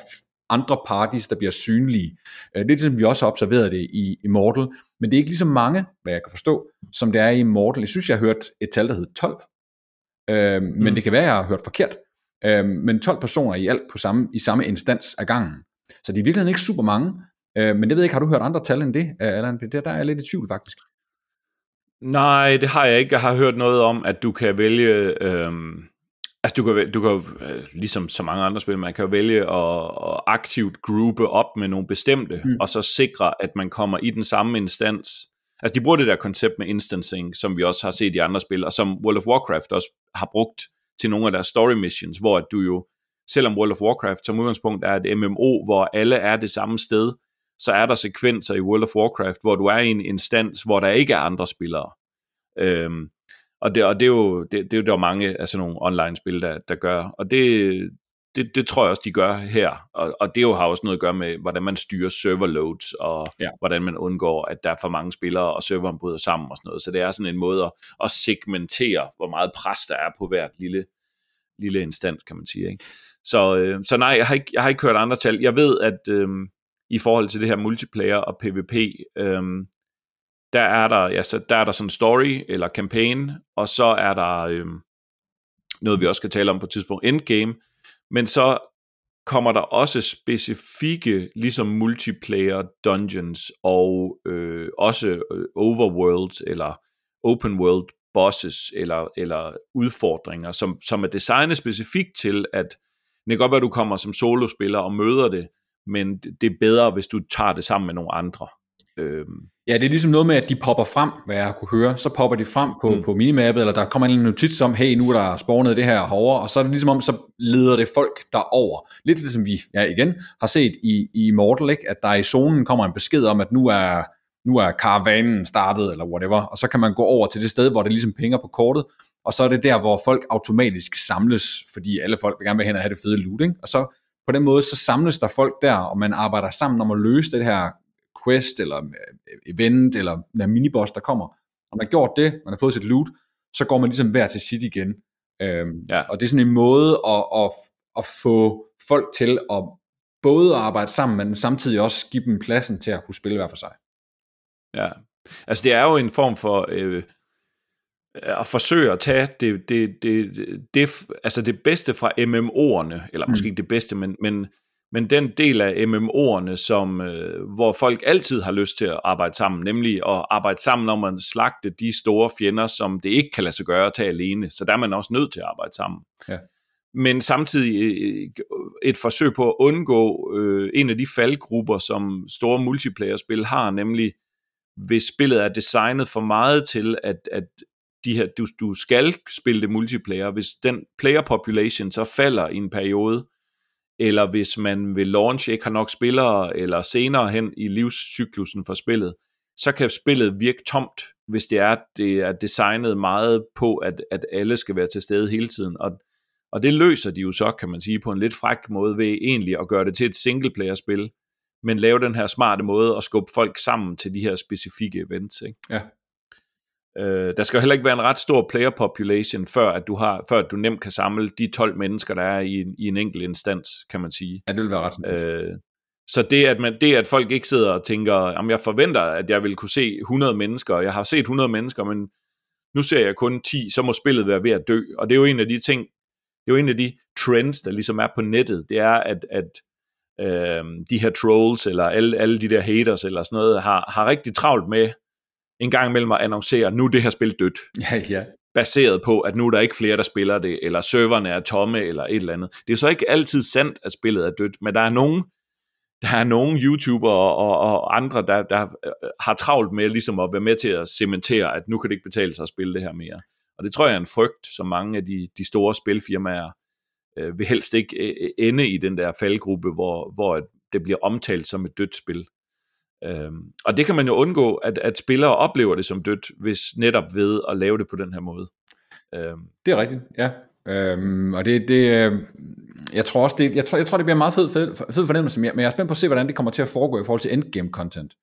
andre parties, der bliver synlige. Øh, det er ligesom vi også har observeret det i Immortal, men det er ikke lige så mange, hvad jeg kan forstå, som det er i Immortal. Jeg synes, jeg har hørt et tal, der hedder 12, øh, men mm. det kan være, jeg har hørt forkert. Øh, men 12 personer i alt på samme, i samme instans af gangen. Så det er i virkeligheden ikke super mange, øh, men det ved jeg ikke, har du hørt andre tal end det, Allan? Det, der er jeg lidt i tvivl faktisk. Nej, det har jeg ikke. Jeg har hørt noget om, at du kan vælge... Øhm, altså, du kan, du kan øh, ligesom så mange andre spil, man kan vælge at, at aktivt gruppe op med nogle bestemte, mm. og så sikre, at man kommer i den samme instans. Altså, de bruger det der koncept med instancing, som vi også har set i andre spil, og som World of Warcraft også har brugt til nogle af deres story missions, hvor at du jo, selvom World of Warcraft som udgangspunkt er et MMO, hvor alle er det samme sted, så er der sekvenser i World of Warcraft, hvor du er i en instans, hvor der ikke er andre spillere. Øhm, og det, og det er jo det, det er jo der mange af sådan nogle online-spil, der, der gør, og det, det, det tror jeg også, de gør her, og, og det jo har også noget at gøre med, hvordan man styrer server loads, og ja. hvordan man undgår, at der er for mange spillere, og serveren bryder sammen og sådan noget, så det er sådan en måde at, at segmentere, hvor meget pres der er på hvert lille, lille instans, kan man sige. Ikke? Så, øh, så nej, jeg har, ikke, jeg har ikke hørt andre tal. Jeg ved, at øh, i forhold til det her multiplayer og PvP, Øhm, der er der, ja, så der er der sådan en story eller campaign, og så er der øhm, noget, vi også skal tale om på et tidspunkt, endgame, men så kommer der også specifikke, ligesom multiplayer dungeons og øh, også øh, overworld eller open world bosses eller, eller udfordringer, som, som er designet specifikt til, at det kan godt være, at du kommer som solospiller og møder det, men det er bedre, hvis du tager det sammen med nogle andre. Øhm. Ja, det er ligesom noget med, at de popper frem, hvad jeg kunne høre. Så popper de frem på, mm. på minimappet, eller der kommer en notits om, hey, nu er der spawnet det her herovre, og så er det ligesom om, så leder det folk derover. Lidt ligesom vi, ja igen, har set i, i Immortal, ikke? at der i zonen kommer en besked om, at nu er, nu er karavanen startet, eller whatever, og så kan man gå over til det sted, hvor det ligesom pinger på kortet, og så er det der, hvor folk automatisk samles, fordi alle folk vil gerne vil hen og have det fede loot, ikke? og så på den måde, så samles der folk der, og man arbejder sammen om at løse det her quest, eller øh, event, eller en miniboss, der kommer. Når man har gjort det, man har fået sit loot, så går man ligesom hver til sit igen. Øhm, ja. Og det er sådan en måde at, at, at få folk til at både arbejde sammen, men samtidig også give dem pladsen til at kunne spille hver for sig. Ja, altså det er jo en form for øh, at forsøge at tage det, det, det, det, altså det bedste fra MMO'erne, eller måske mm. ikke det bedste, men, men men den del af MMO'erne, som, øh, hvor folk altid har lyst til at arbejde sammen, nemlig at arbejde sammen om at slagte de store fjender, som det ikke kan lade sig gøre at tage alene. Så der er man også nødt til at arbejde sammen. Ja. Men samtidig øh, et forsøg på at undgå øh, en af de faldgrupper, som store multiplayer-spil har, nemlig hvis spillet er designet for meget til, at, at de her, du, du skal spille det multiplayer, hvis den player population så falder i en periode, eller hvis man vil launch ikke har nok spillere, eller senere hen i livscyklusen for spillet, så kan spillet virke tomt, hvis det er, det er designet meget på, at, at alle skal være til stede hele tiden. Og, og det løser de jo så, kan man sige, på en lidt fræk måde ved egentlig at gøre det til et singleplayer-spil, men lave den her smarte måde at skubbe folk sammen til de her specifikke events. Ikke? Ja. Øh, der skal jo heller ikke være en ret stor player population, før at du har, før at du nemt kan samle de 12 mennesker, der er i, i en enkelt instans, kan man sige. Ja, det vil være ret øh, Så det at, man, det, at folk ikke sidder og tænker, om jeg forventer, at jeg vil kunne se 100 mennesker, jeg har set 100 mennesker, men nu ser jeg kun 10, så må spillet være ved at dø. Og det er jo en af de ting, det er jo en af de trends, der ligesom er på nettet, det er, at, at øh, de her trolls, eller alle, alle de der haters, eller sådan noget, har, har rigtig travlt med en gang imellem at annoncere, nu er det her spil dødt. Ja, ja. Baseret på, at nu er der ikke flere, der spiller det, eller serverne er tomme, eller et eller andet. Det er så ikke altid sandt, at spillet er dødt, men der er nogen, der er nogen YouTuber og, og, andre, der, der øh, har travlt med ligesom at være med til at cementere, at nu kan det ikke betale sig at spille det her mere. Og det tror jeg er en frygt, som mange af de, de store spilfirmaer øh, vil helst ikke øh, ende i den der faldgruppe, hvor, hvor det bliver omtalt som et dødt spil. Øhm, og det kan man jo undgå, at, at spillere oplever det som dødt, hvis netop ved at lave det på den her måde. Øhm. Det er rigtigt, ja. Øhm, og det, det, øh, jeg tror også, det, jeg tror, jeg tror, det bliver en meget fed, fed, fed fornemmelse, men jeg, men jeg er spændt på at se, hvordan det kommer til at foregå i forhold til endgame content.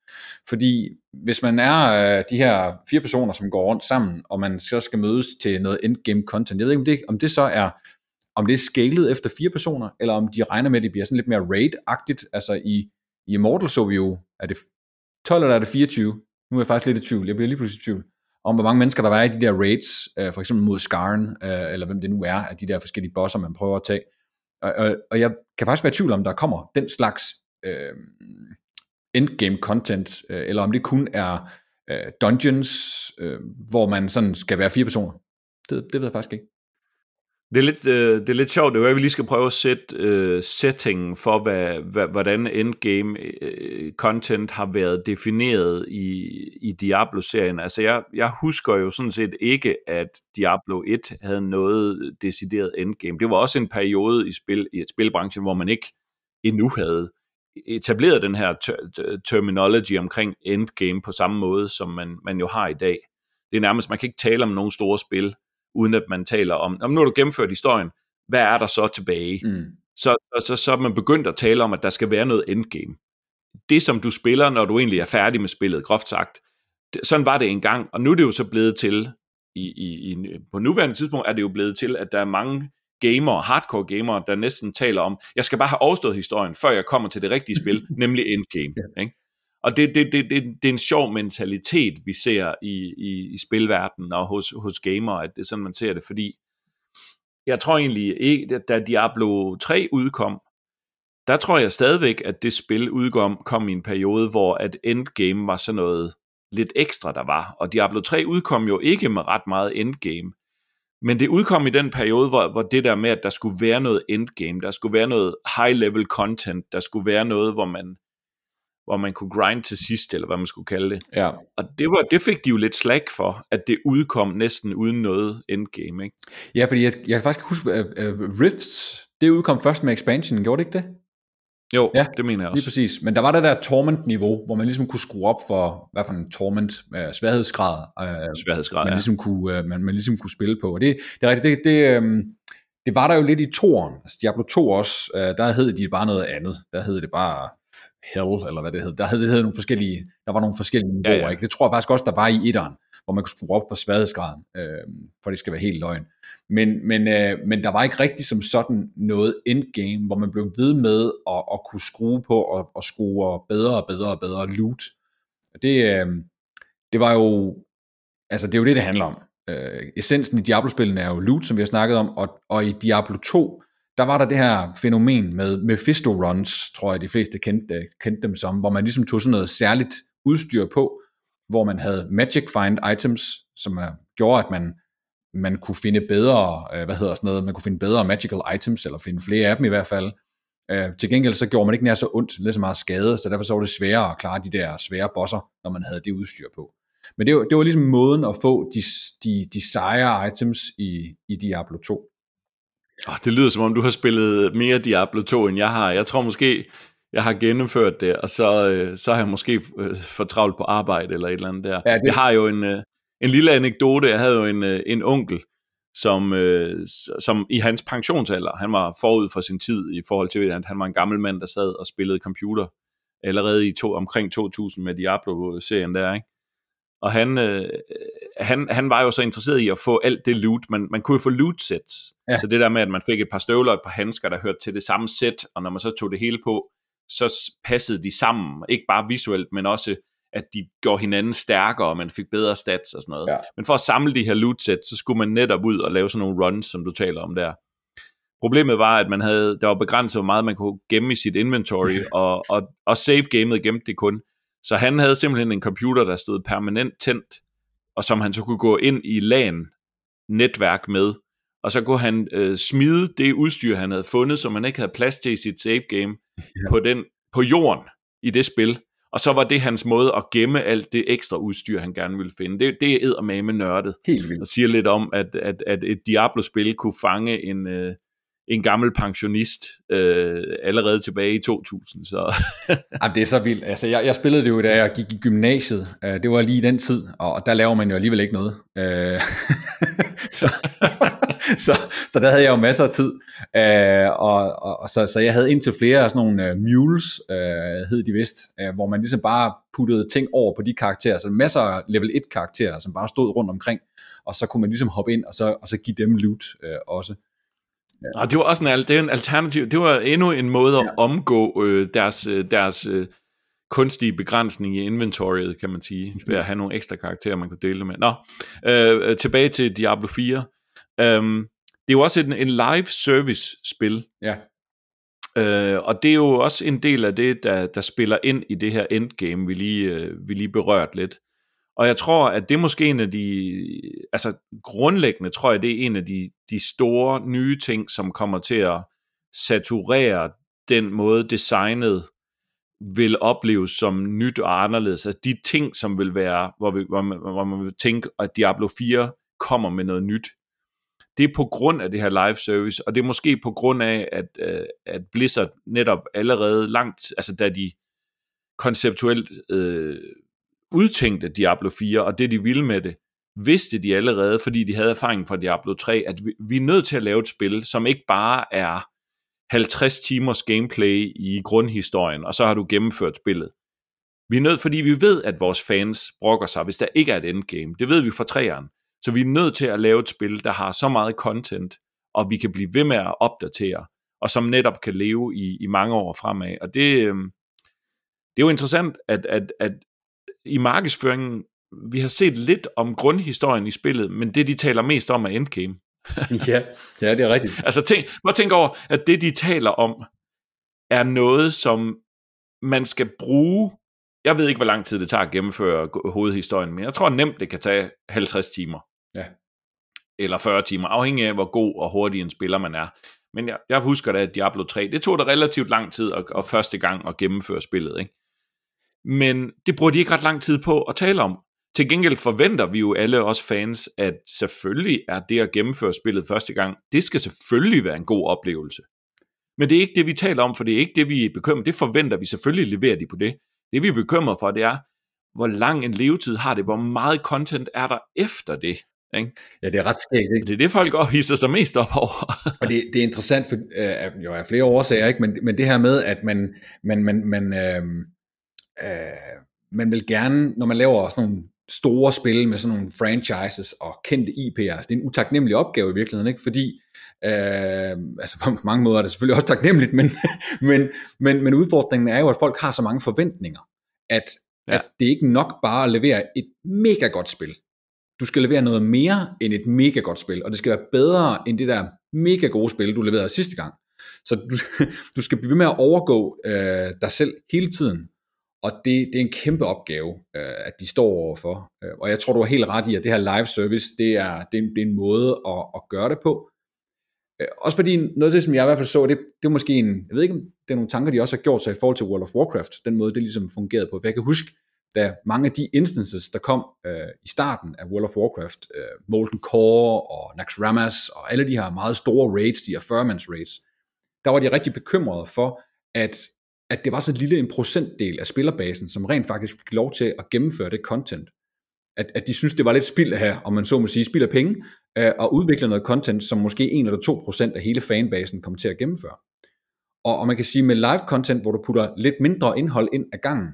Fordi hvis man er øh, de her fire personer, som går rundt sammen, og man så skal mødes til noget endgame content, jeg ved ikke, om det, om det så er, om det er scalet efter fire personer, eller om de regner med, at det bliver sådan lidt mere raid-agtigt, altså i i Immortal så vi jo, er det 12 eller er det 24? Nu er jeg faktisk lidt i tvivl, jeg bliver lige pludselig i tvivl, om hvor mange mennesker der var i de der raids, øh, for eksempel mod Skarn, øh, eller hvem det nu er, af de der forskellige bosser, man prøver at tage. Og, og, og jeg kan faktisk være i tvivl om, der kommer den slags øh, endgame content, øh, eller om det kun er øh, dungeons, øh, hvor man sådan skal være fire personer. Det, det ved jeg faktisk ikke. Det er lidt, øh, det er lidt sjovt, det er at vi lige skal prøve at sætte øh, settingen for, hvad, hvad, hvordan endgame øh, content har været defineret i, i Diablo-serien. Altså jeg, jeg husker jo sådan set ikke, at Diablo 1 havde noget decideret endgame. Det var også en periode i, spil, i spilbranchen, hvor man ikke endnu havde etableret den her ter- terminology omkring endgame på samme måde, som man, man jo har i dag. Det er nærmest, man kan ikke tale om nogen store spil, uden at man taler om, om nu har du gennemført historien, hvad er der så tilbage? Mm. Så, så, så er man begyndt at tale om, at der skal være noget endgame. Det, som du spiller, når du egentlig er færdig med spillet, groft sagt, sådan var det engang, og nu er det jo så blevet til, i, i, i, på nuværende tidspunkt er det jo blevet til, at der er mange gamere, hardcore gamere, der næsten taler om, jeg skal bare have overstået historien, før jeg kommer til det rigtige spil, (laughs) nemlig endgame. Ikke? Og det, det, det, det, det er en sjov mentalitet, vi ser i, i, i spilverdenen og hos, hos gamere, at det er sådan, man ser det, fordi jeg tror egentlig ikke, da Diablo 3 udkom, der tror jeg stadigvæk, at det spil udkom kom i en periode, hvor at endgame var sådan noget lidt ekstra, der var. Og Diablo 3 udkom jo ikke med ret meget endgame. Men det udkom i den periode, hvor, hvor det der med, at der skulle være noget endgame, der skulle være noget high-level content, der skulle være noget, hvor man, hvor man kunne grind til sidst, eller hvad man skulle kalde det. Ja. Og det, var, det fik de jo lidt slag for, at det udkom næsten uden noget endgame. Ikke? Ja, fordi jeg, jeg kan faktisk huske, at uh, Rifts, det udkom først med expansion, gjorde det ikke det? Jo, ja, det mener jeg også. Lige præcis. Men der var det der torment-niveau, hvor man ligesom kunne skrue op for, hvad for en torment, uh, sværhedsgrad, uh, sværhedsgrad man, ja. ligesom kunne, uh, man, man ligesom kunne spille på. Og det, det er rigtigt, det, det, um, det var der jo lidt i toren. Altså Diablo 2 også, uh, der hed de bare noget andet. Der hed det bare Hell, eller hvad det hed. Der hed, det hed nogle forskellige, der var nogle forskellige niveauer, ja, ja. ikke? Det tror jeg faktisk også, der var i etteren, hvor man kunne skrue op for sværhedsgraden, øh, for det skal være helt løgn. Men, men, øh, men der var ikke rigtig som sådan noget endgame, hvor man blev ved med at, at kunne skrue på og, og skrue bedre og bedre og bedre loot. Det, øh, det var jo, altså det er jo det, det handler om. Øh, essensen i Diablo-spillene er jo loot, som vi har snakket om, og, og i Diablo 2, der var der det her fænomen med Mephisto runs, tror jeg de fleste kendte, kendte dem som, hvor man ligesom tog sådan noget særligt udstyr på, hvor man havde magic find items, som er, gjorde, at man, man kunne finde bedre, øh, hvad hedder sådan noget, man kunne finde bedre magical items, eller finde flere af dem i hvert fald. Øh, til gengæld så gjorde man ikke nær så ondt, lidt så meget skade, så derfor så var det sværere at klare de der svære bosser, når man havde det udstyr på. Men det var, det var ligesom måden at få de, de, de sejre items i, i Diablo 2. Oh, det lyder som om, du har spillet mere Diablo 2, end jeg har. Jeg tror måske, jeg har gennemført det, og så, øh, så har jeg måske øh, for travlt på arbejde eller et eller andet der. Ja, det... Jeg har jo en, øh, en lille anekdote. Jeg havde jo en, en onkel, som, som i hans pensionsalder, han var forud for sin tid i forhold til, at han var en gammel mand, der sad og spillede computer allerede i to, omkring 2000 med Diablo-serien der, ikke? Og han, øh, han, han var jo så interesseret i at få alt det loot. Man, man kunne jo få loot sets. Ja. Så det der med, at man fik et par støvler og et par handsker, der hørte til det samme sæt, og når man så tog det hele på, så passede de sammen. Ikke bare visuelt, men også at de gjorde hinanden stærkere, og man fik bedre stats og sådan noget. Ja. Men for at samle de her loot sets, så skulle man netop ud og lave sådan nogle runs, som du taler om der. Problemet var, at man havde, der var begrænset, hvor meget man kunne gemme i sit inventory, (laughs) og, og, og save gamet gemte det kun. Så han havde simpelthen en computer, der stod permanent tændt, og som han så kunne gå ind i LAN netværk med, og så kunne han øh, smide det udstyr, han havde fundet, som han ikke havde plads til i sit save game, (laughs) ja. på, den, på jorden i det spil. Og så var det hans måde at gemme alt det ekstra udstyr, han gerne ville finde. Det, det er med nørdet. Helt vildt. Og siger lidt om, at, at, at et Diablo-spil kunne fange en, øh, en gammel pensionist øh, allerede tilbage i 2000. Så. (laughs) Jamen, det er så vildt. Altså, jeg, jeg spillede det jo, da jeg gik i gymnasiet. Øh, det var lige i den tid, og der laver man jo alligevel ikke noget. Uh, (laughs) så, (laughs) så, så der havde jeg jo masser af tid. Uh, og, og, og så, så jeg havde indtil flere af sådan nogle mules, øh, hed de vist, hvor man ligesom bare puttede ting over på de karakterer. Så masser af level 1 karakterer, som bare stod rundt omkring. Og så kunne man ligesom hoppe ind, og så, og så give dem loot øh, også. Ja. Og det var også en, det er en alternativ, det var endnu en måde at ja. omgå øh, deres, øh, deres øh, kunstige begrænsning i inventoriet, kan man sige, ved at have nogle ekstra karakterer, man kunne dele med. Nå, øh, øh tilbage til Diablo 4. Øhm, det er jo også en, en live service spil. Ja. Øh, og det er jo også en del af det, der, der spiller ind i det her endgame, vi lige, øh, vi lige berørt lidt. Og jeg tror, at det er måske en af de, altså grundlæggende tror jeg, det er en af de, de store nye ting, som kommer til at saturere den måde designet vil opleves som nyt og anderledes. Altså de ting, som vil være, hvor, vi, hvor, man, hvor man vil tænke, at Diablo 4 kommer med noget nyt. Det er på grund af det her live service, og det er måske på grund af, at, øh, at Blizzard netop allerede langt, altså da de konceptuelt øh, udtænkte Diablo 4, og det de ville med det, vidste de allerede, fordi de havde erfaring fra Diablo 3, at vi, vi er nødt til at lave et spil, som ikke bare er 50 timers gameplay i grundhistorien, og så har du gennemført spillet. Vi er nødt, fordi vi ved, at vores fans brokker sig, hvis der ikke er et endgame. Det ved vi fra træerne. Så vi er nødt til at lave et spil, der har så meget content, og vi kan blive ved med at opdatere, og som netop kan leve i, i mange år fremad. Og det, øhm, det er jo interessant, at, at, at i markedsføringen, vi har set lidt om grundhistorien i spillet, men det, de taler mest om, er endgame. (laughs) ja, ja, det er rigtigt. altså, tænk, bare tænk over, at det, de taler om, er noget, som man skal bruge. Jeg ved ikke, hvor lang tid det tager at gennemføre hovedhistorien, men jeg tror nemt, det kan tage 50 timer. Ja. Eller 40 timer, afhængig af, hvor god og hurtig en spiller man er. Men jeg, jeg husker da, at Diablo 3, det tog da relativt lang tid at, at første gang at gennemføre spillet, ikke? Men det bruger de ikke ret lang tid på at tale om. Til gengæld forventer vi jo alle os fans, at selvfølgelig er det at gennemføre spillet første gang, det skal selvfølgelig være en god oplevelse. Men det er ikke det, vi taler om, for det er ikke det, vi er bekymret. Det forventer vi selvfølgelig, leverer de på det. Det vi er bekymret for, det er, hvor lang en levetid har det, hvor meget content er der efter det. Ikke? Ja, det er ret skægt. Ikke? Det er det, folk også hisser sig mest op over. (laughs) og det, det er interessant, for øh, jo er flere årsager, ikke? Men, men det her med, at man, man, man, man, øh, øh, man vil gerne, når man laver sådan nogle store spil med sådan nogle franchises og kendte IP'er. Altså, det er en utaknemmelig opgave i virkeligheden, ikke? fordi øh, altså på mange måder er det selvfølgelig også taknemmeligt, men, (laughs) men, men, men udfordringen er jo, at folk har så mange forventninger, at, ja. at det er ikke nok bare at levere et mega godt spil. Du skal levere noget mere end et mega godt spil, og det skal være bedre end det der mega gode spil, du leverede sidste gang. Så du, (laughs) du skal blive ved med at overgå øh, dig selv hele tiden, og det, det er en kæmpe opgave, øh, at de står overfor. Øh, og jeg tror, du har helt ret i, at det her live service, det er, det er, en, det er en måde at, at gøre det på. Øh, også fordi noget af det, som jeg i hvert fald så, det, det er måske en, jeg ved ikke, om det er nogle tanker, de også har gjort sig i forhold til World of Warcraft, den måde, det ligesom fungerede på. For jeg kan huske, da mange af de instances, der kom øh, i starten af World of Warcraft, øh, Molten Core og Naxxramas og alle de her meget store raids, de her 40 raids, der var de rigtig bekymrede for, at at det var så lille en procentdel af spillerbasen, som rent faktisk fik lov til at gennemføre det content. At, at de synes, det var lidt spild her, om man så må sige, spild af penge, øh, og udvikle noget content, som måske 1 eller 2 procent af hele fanbasen kom til at gennemføre. Og, og man kan sige, med live content, hvor du putter lidt mindre indhold ind ad gangen,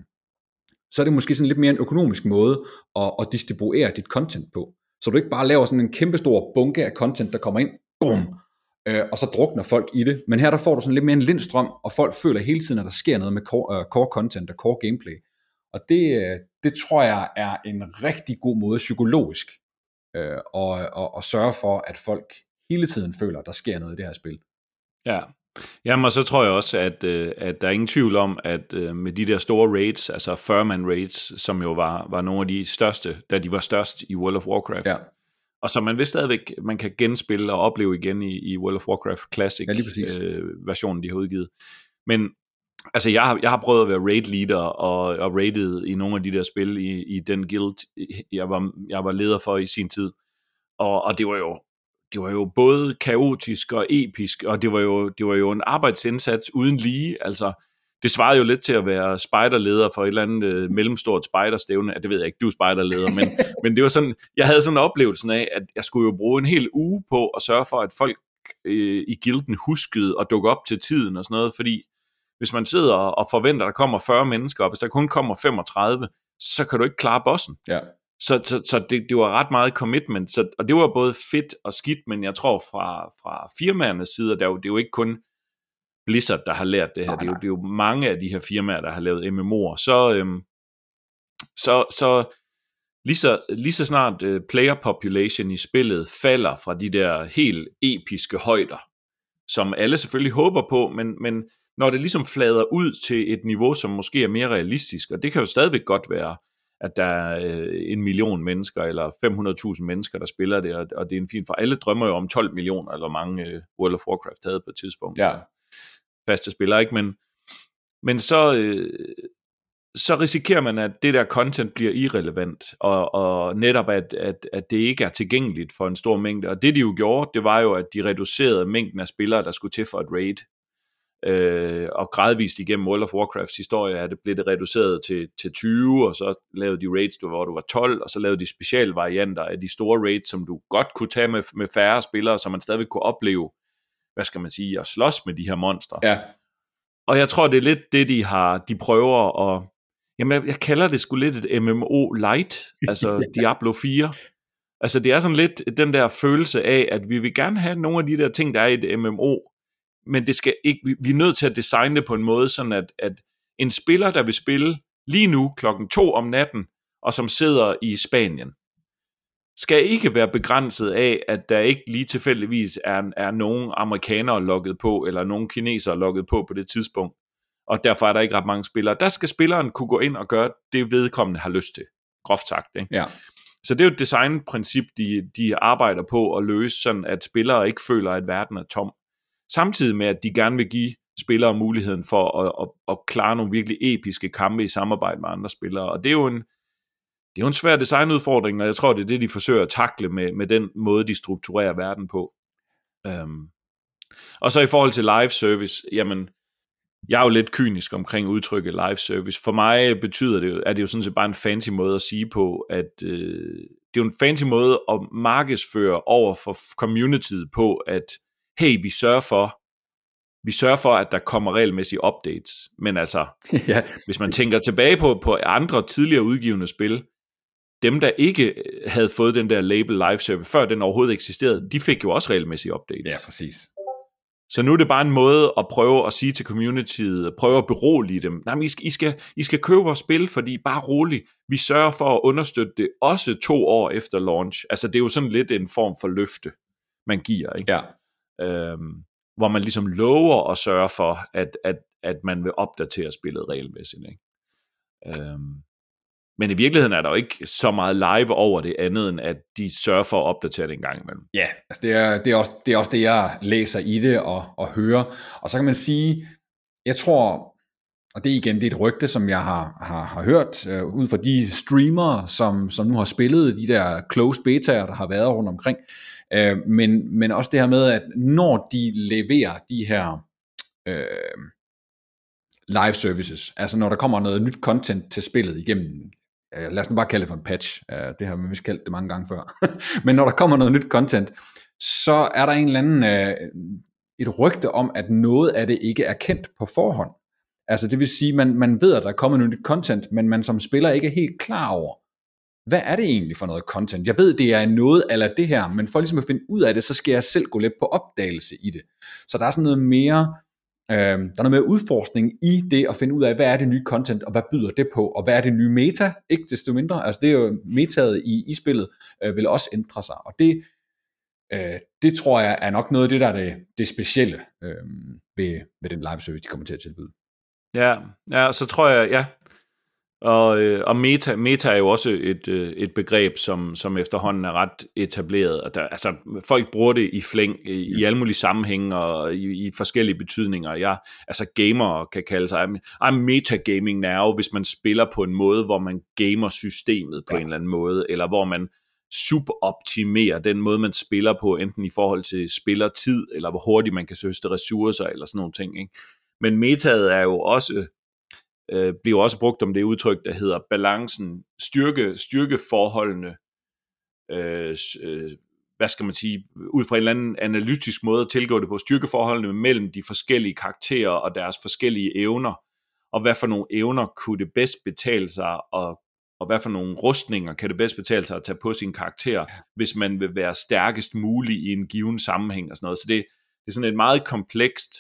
så er det måske sådan lidt mere en økonomisk måde at, at distribuere dit content på. Så du ikke bare laver sådan en kæmpe stor bunke af content, der kommer ind, bum, øh, og så drukner folk i det. Men her der får du sådan lidt mere en lindstrøm, og folk føler hele tiden, at der sker noget med core, uh, core content og core gameplay. Og det, øh, det tror jeg er en rigtig god måde psykologisk øh, og, og, og sørge for, at folk hele tiden føler, at der sker noget i det her spil. Ja, Jamen, og så tror jeg også, at, øh, at der er ingen tvivl om, at med de der store raids, altså 40-man raids, som jo var, var nogle af de største, da de var størst i World of Warcraft, ja og som man vil stadigvæk man kan genspille og opleve igen i, i World of Warcraft Classic ja, øh, versionen, de har udgivet. Men altså, jeg har, jeg har prøvet at være raid leader og, og raided i nogle af de der spil i, i den guild, jeg var, jeg var leder for i sin tid. Og, og det var jo det var jo både kaotisk og episk, og det var jo, det var jo en arbejdsindsats uden lige. Altså, det svarede jo lidt til at være spejderleder for et eller andet øh, mellemstort spejderstævne. Ja, det ved jeg ikke, du er spejderleder, men, (laughs) men det var sådan, jeg havde sådan en oplevelse af, at jeg skulle jo bruge en hel uge på at sørge for, at folk øh, i gilden huskede at dukke op til tiden og sådan noget, fordi hvis man sidder og forventer, at der kommer 40 mennesker, og hvis der kun kommer 35, så kan du ikke klare bossen. Ja. Så, så, så det, det var ret meget commitment, så, og det var både fedt og skidt, men jeg tror fra, fra firmaernes side, der, det er jo ikke kun Blizzard, der har lært det her. Nej, nej. Det, er jo, det er jo mange af de her firmaer, der har lavet MMO'er. Så, øhm, så, så lige så, lige så snart uh, player population i spillet falder fra de der helt episke højder, som alle selvfølgelig håber på, men, men når det ligesom flader ud til et niveau, som måske er mere realistisk, og det kan jo stadigvæk godt være, at der er øh, en million mennesker, eller 500.000 mennesker, der spiller det, og, og det er en fin for alle drømmer jo om 12 millioner, eller mange øh, World of Warcraft havde på et tidspunkt. Ja faste spillere, ikke? Men, men så, øh, så risikerer man, at det der content bliver irrelevant, og, og netop at, at, at det ikke er tilgængeligt for en stor mængde. Og det de jo gjorde, det var jo, at de reducerede mængden af spillere, der skulle til for et raid. øh, og gradvist igennem World of Warcrafts historie er det blevet reduceret til, til 20, og så lavede de raids, hvor du var 12, og så lavede de specialvarianter af de store raids, som du godt kunne tage med, med færre spillere, så man stadig kunne opleve, hvad skal man sige, at slås med de her monstre. Ja. Og jeg tror, det er lidt det, de har, de prøver at, jamen jeg, jeg kalder det sgu lidt et MMO light, altså (laughs) ja. Diablo 4. Altså det er sådan lidt den der følelse af, at vi vil gerne have nogle af de der ting, der er i et MMO, men det skal ikke, vi, vi er nødt til at designe det på en måde, sådan at, at en spiller, der vil spille lige nu klokken to om natten, og som sidder i Spanien, skal ikke være begrænset af, at der ikke lige tilfældigvis er, er nogen amerikanere logget på, eller nogen kinesere logget på på det tidspunkt, og derfor er der ikke ret mange spillere. Der skal spilleren kunne gå ind og gøre det, vedkommende har lyst til, groft sagt. Ikke? Ja. Så det er jo et designprincip, de, de arbejder på at løse, sådan at spillere ikke føler, at verden er tom. Samtidig med, at de gerne vil give spillere muligheden for at, at, at klare nogle virkelig episke kampe i samarbejde med andre spillere. Og det er jo en, det er jo en svær designudfordring, og jeg tror, det er det, de forsøger at takle med, med den måde, de strukturerer verden på. Um, og så i forhold til live service, jamen, jeg er jo lidt kynisk omkring udtrykket live service. For mig betyder det, er det jo sådan set bare en fancy måde at sige på, at øh, det er jo en fancy måde at markedsføre over for communityet på, at hey, vi sørger for, vi sørger for, at der kommer regelmæssige updates. Men altså, (laughs) ja. hvis man tænker tilbage på, på andre tidligere udgivende spil, dem der ikke havde fået den der label live service, før den overhovedet eksisterede, de fik jo også regelmæssige updates. Ja, præcis. Så nu er det bare en måde at prøve at sige til communityet, prøve at berolige dem, nej, men I skal, I, skal, I skal købe vores spil, fordi bare roligt, vi sørger for at understøtte det også to år efter launch. Altså det er jo sådan lidt en form for løfte, man giver, ikke? Ja. Øhm, hvor man ligesom lover at sørge for, at, at, at man vil opdatere spillet regelmæssigt. Ikke? Øhm, men i virkeligheden er der jo ikke så meget live over det andet, end at de sørger for at opdatere det en gang imellem. Ja, altså det, er, det, er også, det er også det, jeg læser i det og, og hører. Og så kan man sige, jeg tror, og det er igen det er et rygte, som jeg har, har, har hørt, øh, ud fra de streamere, som, som nu har spillet de der closed betaer, der har været rundt omkring, øh, men, men også det her med, at når de leverer de her øh, live services, altså når der kommer noget nyt content til spillet igennem Øh, lad os nu bare kalde det for en patch, øh, det har vi vist kaldt det mange gange før, (laughs) men når der kommer noget nyt content, så er der en eller anden, øh, et rygte om, at noget af det ikke er kendt på forhånd. Altså det vil sige, man, man ved, at der er kommet noget nyt content, men man som spiller ikke er helt klar over, hvad er det egentlig for noget content? Jeg ved, det er noget eller det her, men for ligesom at finde ud af det, så skal jeg selv gå lidt på opdagelse i det. Så der er sådan noget mere Øh, der er noget mere udforskning i det at finde ud af, hvad er det nye content, og hvad byder det på, og hvad er det nye meta, ikke desto mindre. Altså det er jo metaet i, i spillet, øh, vil også ændre sig, og det, øh, det tror jeg er nok noget af det, der er det, det specielle øh, ved, ved den live service, de kommer til at tilbyde. Ja, ja, så tror jeg, ja, og, øh, og meta, meta er jo også et, øh, et begreb, som, som efterhånden er ret etableret. Og der, altså, folk bruger det i flæng, i, i alle mulige sammenhænge og i, i forskellige betydninger. Jeg, altså gamer kan kalde sig, I'm metagaming now, hvis man spiller på en måde, hvor man gamer systemet på ja. en eller anden måde, eller hvor man suboptimerer den måde, man spiller på, enten i forhold til spillertid, eller hvor hurtigt man kan søste ressourcer, eller sådan nogle ting. Ikke? Men metaet er jo også øh, bliver også brugt om det udtryk, der hedder balancen, styrke, styrkeforholdene, øh, øh, hvad skal man sige, ud fra en eller anden analytisk måde at tilgå det på, styrkeforholdene mellem de forskellige karakterer og deres forskellige evner, og hvad for nogle evner kunne det bedst betale sig, og, og hvad for nogle rustninger kan det bedst betale sig at tage på sin karakter, hvis man vil være stærkest mulig i en given sammenhæng og sådan noget. Så det, det er sådan et meget komplekst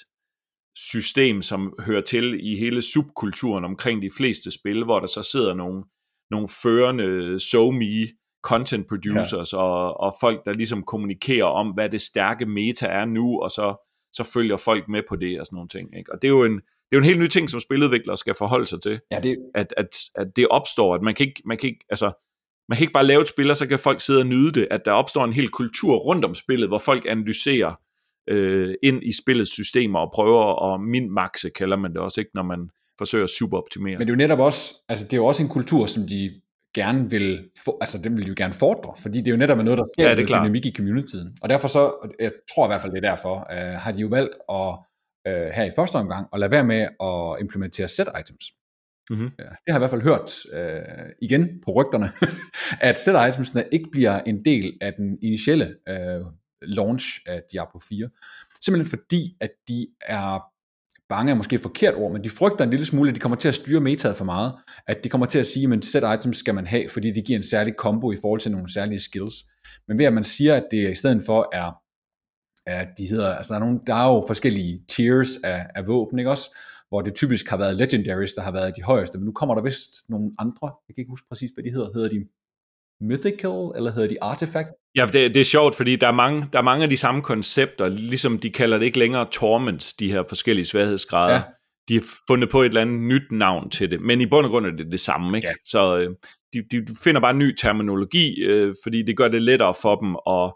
system, som hører til i hele subkulturen omkring de fleste spil, hvor der så sidder nogle, nogle førende so-me content producers ja. og, og folk, der ligesom kommunikerer om, hvad det stærke meta er nu, og så, så følger folk med på det og sådan nogle ting. Ikke? Og det er jo en, det er jo en helt ny ting, som spiludviklere skal forholde sig til. Ja, det... At, at, at det opstår, at man kan ikke, man kan ikke, altså, man kan ikke bare lave et spil, og så kan folk sidde og nyde det, at der opstår en hel kultur rundt om spillet, hvor folk analyserer, øh, ind i spillets systemer og prøver at min-maxe, kalder man det også, ikke, når man forsøger at superoptimere. Men det er jo netop også, altså det er jo også en kultur, som de gerne vil, få, altså dem vil de jo gerne fordre, fordi det er jo netop noget, der sker ja, det dynamik i communityen. Og derfor så, jeg tror i hvert fald det er derfor, øh, har de jo valgt at, øh, her i første omgang, og lade være med at implementere set items. Mm-hmm. Ja, det har jeg i hvert fald hørt øh, igen på rygterne, (laughs) at set itemsene ikke bliver en del af den initielle øh, launch af Diablo 4. Simpelthen fordi, at de er bange er måske et forkert ord, men de frygter en lille smule, at de kommer til at styre metaet for meget, at de kommer til at sige, at set items skal man have, fordi det giver en særlig combo i forhold til nogle særlige skills. Men ved at man siger, at det i stedet for er, at de hedder, altså der er, nogle, der er jo forskellige tiers af, af våben, ikke også? hvor det typisk har været legendaries, der har været de højeste, men nu kommer der vist nogle andre, jeg kan ikke huske præcis, hvad de hedder, hedder de mythical, eller hedder de artifact? Ja, det, det er sjovt, fordi der er, mange, der er mange af de samme koncepter, ligesom de kalder det ikke længere torments, de her forskellige sværhedsgrader. Ja. De har fundet på et eller andet nyt navn til det, men i bund og grund er det det samme. Ikke? Ja. Så øh, de, de finder bare en ny terminologi, øh, fordi det gør det lettere for dem at,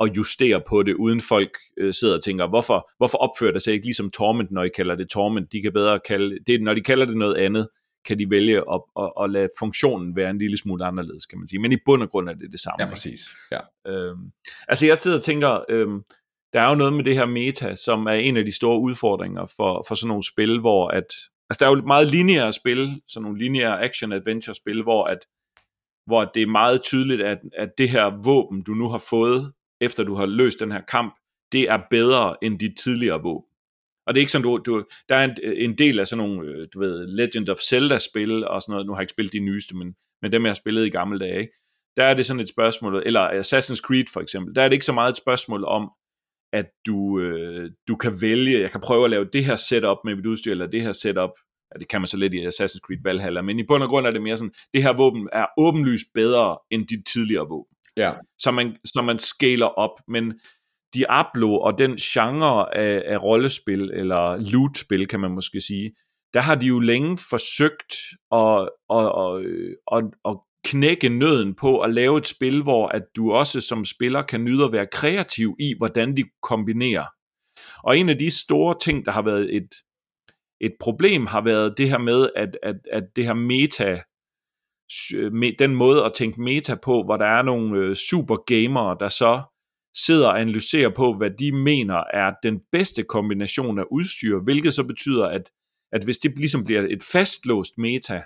at justere på det, uden folk øh, sidder og tænker, hvorfor, hvorfor opfører det sig ikke ligesom Torment, når I kalder det Torment? De kan bedre kalde det, når de kalder det noget andet, kan de vælge at, at, at lade funktionen være en lille smule anderledes, kan man sige. Men i bund og grund er det det samme. Ja, præcis. Ja. Øhm, altså jeg sidder og tænker, øhm, der er jo noget med det her meta, som er en af de store udfordringer for, for sådan nogle spil, hvor at, altså der er jo meget lineære spil, sådan nogle lineære action-adventure spil, hvor at, hvor det er meget tydeligt, at, at det her våben, du nu har fået, efter du har løst den her kamp, det er bedre end dit tidligere våben. Og det er ikke sådan, du, du der er en, en del af sådan nogle, øh, du ved, Legend of Zelda-spil og sådan noget, nu har jeg ikke spillet de nyeste, men, men dem jeg har spillet i gamle dage, ikke? der er det sådan et spørgsmål, eller Assassin's Creed for eksempel, der er det ikke så meget et spørgsmål om, at du, øh, du kan vælge, jeg kan prøve at lave det her setup med mit udstyr, eller det her setup, ja, det kan man så lidt i Assassin's Creed Valhalla, men i bund og grund er det mere sådan, det her våben er åbenlyst bedre end dit tidligere våben. Ja. Så man, så man scaler op, men Diablo og den genre af, af rollespil, eller loot-spil, kan man måske sige, der har de jo længe forsøgt at, at, at, at, at knække nøden på at lave et spil, hvor at du også som spiller kan nyde at være kreativ i, hvordan de kombinerer. Og en af de store ting, der har været et, et problem, har været det her med, at, at, at det her meta, den måde at tænke meta på, hvor der er nogle øh, super gamere, der så sidder og analyserer på, hvad de mener er den bedste kombination af udstyr, hvilket så betyder, at, at hvis det ligesom bliver et fastlåst meta,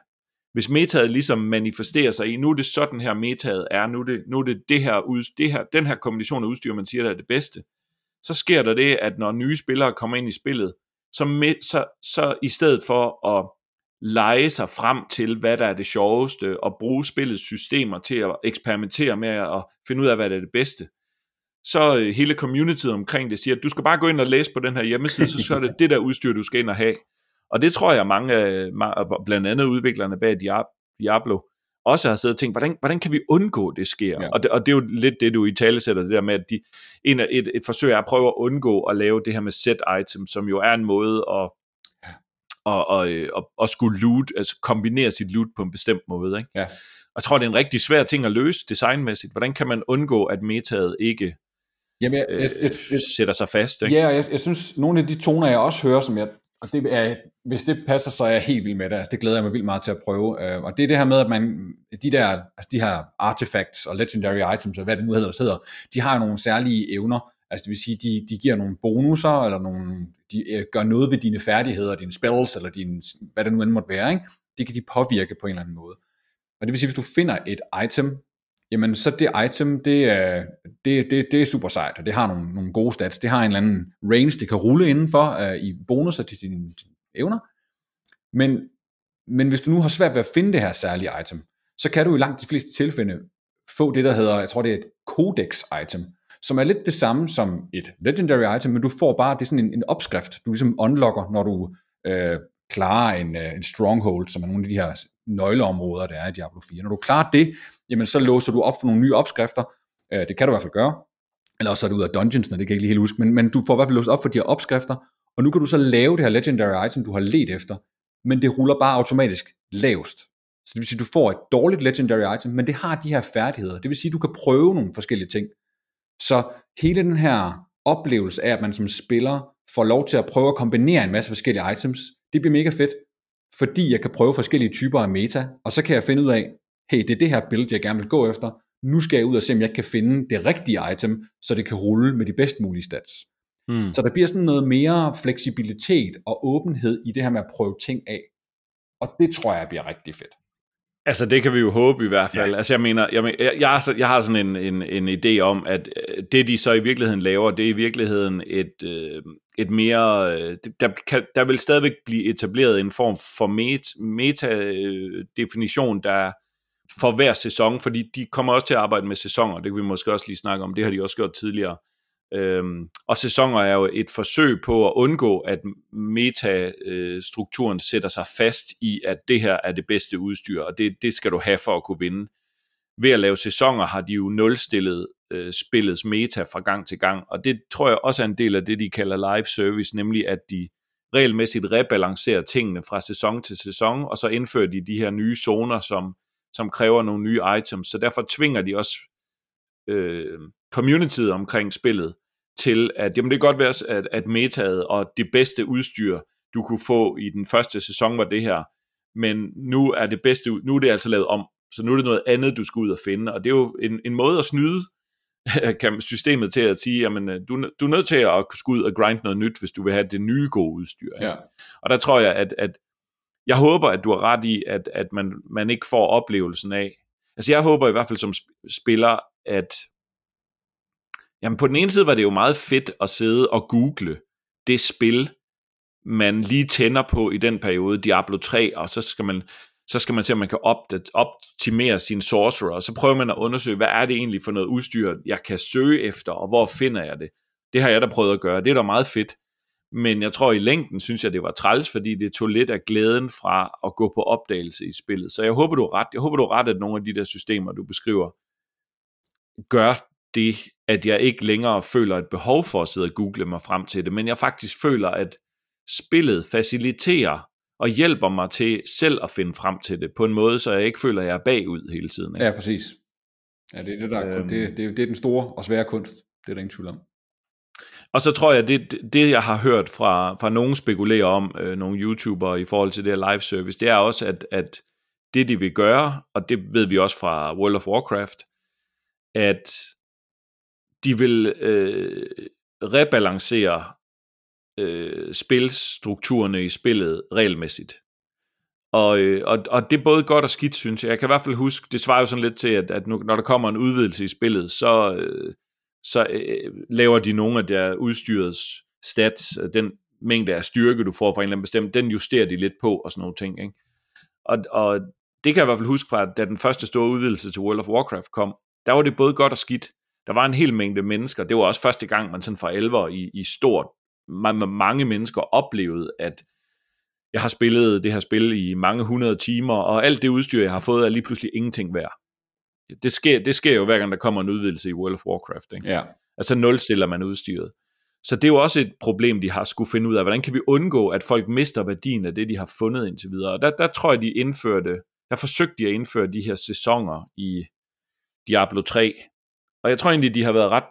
hvis metaet ligesom manifesterer sig i, nu er det sådan her metaet er, nu er det, nu er det, det her, ud, det her, den her kombination af udstyr, man siger, der er det bedste, så sker der det, at når nye spillere kommer ind i spillet, så, med, så, så i stedet for at lege sig frem til, hvad der er det sjoveste, og bruge spillets systemer til at eksperimentere med at finde ud af, hvad der er det bedste, så øh, hele communityet omkring det siger, at du skal bare gå ind og læse på den her hjemmeside, så, så er det (laughs) det der udstyr, du skal ind og have. Og det tror jeg, mange af, blandt andet udviklerne bag Diablo, også har siddet og tænkt, hvordan, hvordan kan vi undgå, det sker? Ja. Og, det, og det er jo lidt det, du i tale sætter, det der med, at de, en, et, et forsøg er at prøve at undgå at lave det her med set items, som jo er en måde at, og, og, og, og skulle loot, altså kombinere sit loot på en bestemt måde. Ikke? Ja. Og jeg tror, det er en rigtig svær ting at løse designmæssigt. Hvordan kan man undgå, at metaet ikke Jamen, jeg, jeg, jeg, jeg, sætter sig fast. Ikke? Ja, og jeg, jeg synes, nogle af de toner, jeg også hører, som jeg, og det er, hvis det passer, så er jeg helt vild med det. Altså, det glæder jeg mig vildt meget til at prøve. Øh, og det er det her med, at man, de der, altså de her artifacts og legendary items, og hvad det nu hedder, hedder de har nogle særlige evner. Altså det vil sige, de, de giver nogle bonusser, eller nogle, de øh, gør noget ved dine færdigheder, dine spells, eller dine, hvad det nu end måtte være. Ikke? Det kan de påvirke på en eller anden måde. Og det vil sige, hvis du finder et item, jamen så det item, det er, det, det, det er super sejt, og det har nogle, nogle gode stats. Det har en eller anden range, det kan rulle indenfor uh, i bonusser til dine, dine evner. Men, men hvis du nu har svært ved at finde det her særlige item, så kan du i langt de fleste tilfælde få det, der hedder, jeg tror det er et codex item, som er lidt det samme som et legendary item, men du får bare, det er sådan en, en opskrift, du ligesom unlocker, når du øh, klarer en, øh, en stronghold, som er nogle af de her nøgleområder, der er i Diablo 4. Når du klarer det, jamen så låser du op for nogle nye opskrifter. Øh, det kan du i hvert fald gøre. Eller også er du ud af dungeons, det kan jeg ikke lige helt huske. Men, men du får i hvert fald låst op for de her opskrifter. Og nu kan du så lave det her legendary item, du har let efter. Men det ruller bare automatisk lavest. Så det vil sige, at du får et dårligt legendary item, men det har de her færdigheder. Det vil sige, at du kan prøve nogle forskellige ting. Så hele den her oplevelse af, at man som spiller får lov til at prøve at kombinere en masse forskellige items, det bliver mega fedt fordi jeg kan prøve forskellige typer af meta, og så kan jeg finde ud af, hey, det er det her build, jeg gerne vil gå efter, nu skal jeg ud og se, om jeg kan finde det rigtige item, så det kan rulle med de bedst mulige stats. Mm. Så der bliver sådan noget mere fleksibilitet og åbenhed i det her med at prøve ting af. Og det tror jeg bliver rigtig fedt. Altså, det kan vi jo håbe i hvert fald. Ja. Altså, jeg mener, jeg, mener, jeg, jeg, har, jeg har sådan en, en, en idé om, at øh, det, de så i virkeligheden laver, det er i virkeligheden et, øh, et mere... Øh, der, kan, der vil stadigvæk blive etableret en form for meta-definition, øh, der for hver sæson, fordi de kommer også til at arbejde med sæsoner, det kan vi måske også lige snakke om, det har de også gjort tidligere. Øhm, og sæsoner er jo et forsøg på at undgå, at metastrukturen øh, sætter sig fast i, at det her er det bedste udstyr, og det, det skal du have for at kunne vinde. Ved at lave sæsoner har de jo nulstillet øh, spillets meta fra gang til gang, og det tror jeg også er en del af det, de kalder live service, nemlig at de regelmæssigt rebalancerer tingene fra sæson til sæson, og så indfører de de her nye zoner, som, som kræver nogle nye items, så derfor tvinger de også øh, communityet omkring spillet til, at jamen det kan godt være, at, at metaet og det bedste udstyr, du kunne få i den første sæson, var det her, men nu er det bedste, nu er det altså lavet om, så nu er det noget andet, du skal ud og finde, og det er jo en, en måde at snyde (laughs) kan systemet til at sige, jamen du, du er nødt til at skulle ud og grind noget nyt, hvis du vil have det nye gode udstyr. Ja. Og der tror jeg, at, at jeg håber, at du har ret i, at, at man, man ikke får oplevelsen af, altså jeg håber i hvert fald som spiller, at Jamen på den ene side var det jo meget fedt at sidde og google det spil, man lige tænder på i den periode, Diablo 3, og så skal man, så skal man se, om man kan optimere sin sorcerer, og så prøver man at undersøge, hvad er det egentlig for noget udstyr, jeg kan søge efter, og hvor finder jeg det. Det har jeg da prøvet at gøre, det er da meget fedt. Men jeg tror i længden, synes jeg, det var træls, fordi det tog lidt af glæden fra at gå på opdagelse i spillet. Så jeg håber, du er ret. Jeg håber, du er ret, at nogle af de der systemer, du beskriver, gør det, at jeg ikke længere føler et behov for at sidde og google mig frem til det, men jeg faktisk føler, at spillet faciliterer og hjælper mig til selv at finde frem til det, på en måde, så jeg ikke føler, at jeg er bagud hele tiden. Ikke? Ja, præcis. Ja, det er, det, der, øhm, det, det, det er den store og svære kunst, det er der ingen tvivl om. Og så tror jeg, det, det jeg har hørt fra, fra nogen spekulere om, øh, nogle YouTubere i forhold til det her live service, det er også, at, at det de vil gøre, og det ved vi også fra World of Warcraft, at de vil øh, rebalancere øh, spilstrukturerne i spillet regelmæssigt. Og, øh, og, og det er både godt og skidt, synes jeg. Jeg kan i hvert fald huske, det svarer jo sådan lidt til, at, at nu, når der kommer en udvidelse i spillet, så, øh, så øh, laver de nogle af der udstyrets stats, den mængde af styrke, du får fra en eller anden bestemt, den justerer de lidt på og sådan nogle ting. Ikke? Og, og det kan jeg i hvert fald huske fra, da den første store udvidelse til World of Warcraft kom, der var det både godt og skidt der var en hel mængde mennesker. Det var også første gang, man sådan for alvor i, i stort, mange mennesker oplevede, at jeg har spillet det her spil i mange hundrede timer, og alt det udstyr, jeg har fået, er lige pludselig ingenting værd. Det sker, det sker jo hver gang, der kommer en udvidelse i World of Warcraft. Ikke? Ja. Altså nulstiller man udstyret. Så det er jo også et problem, de har skulle finde ud af. Hvordan kan vi undgå, at folk mister værdien af det, de har fundet indtil videre? Og der, der tror jeg, de indførte, der forsøgte de at indføre de her sæsoner i Diablo 3, og jeg tror egentlig, de har været ret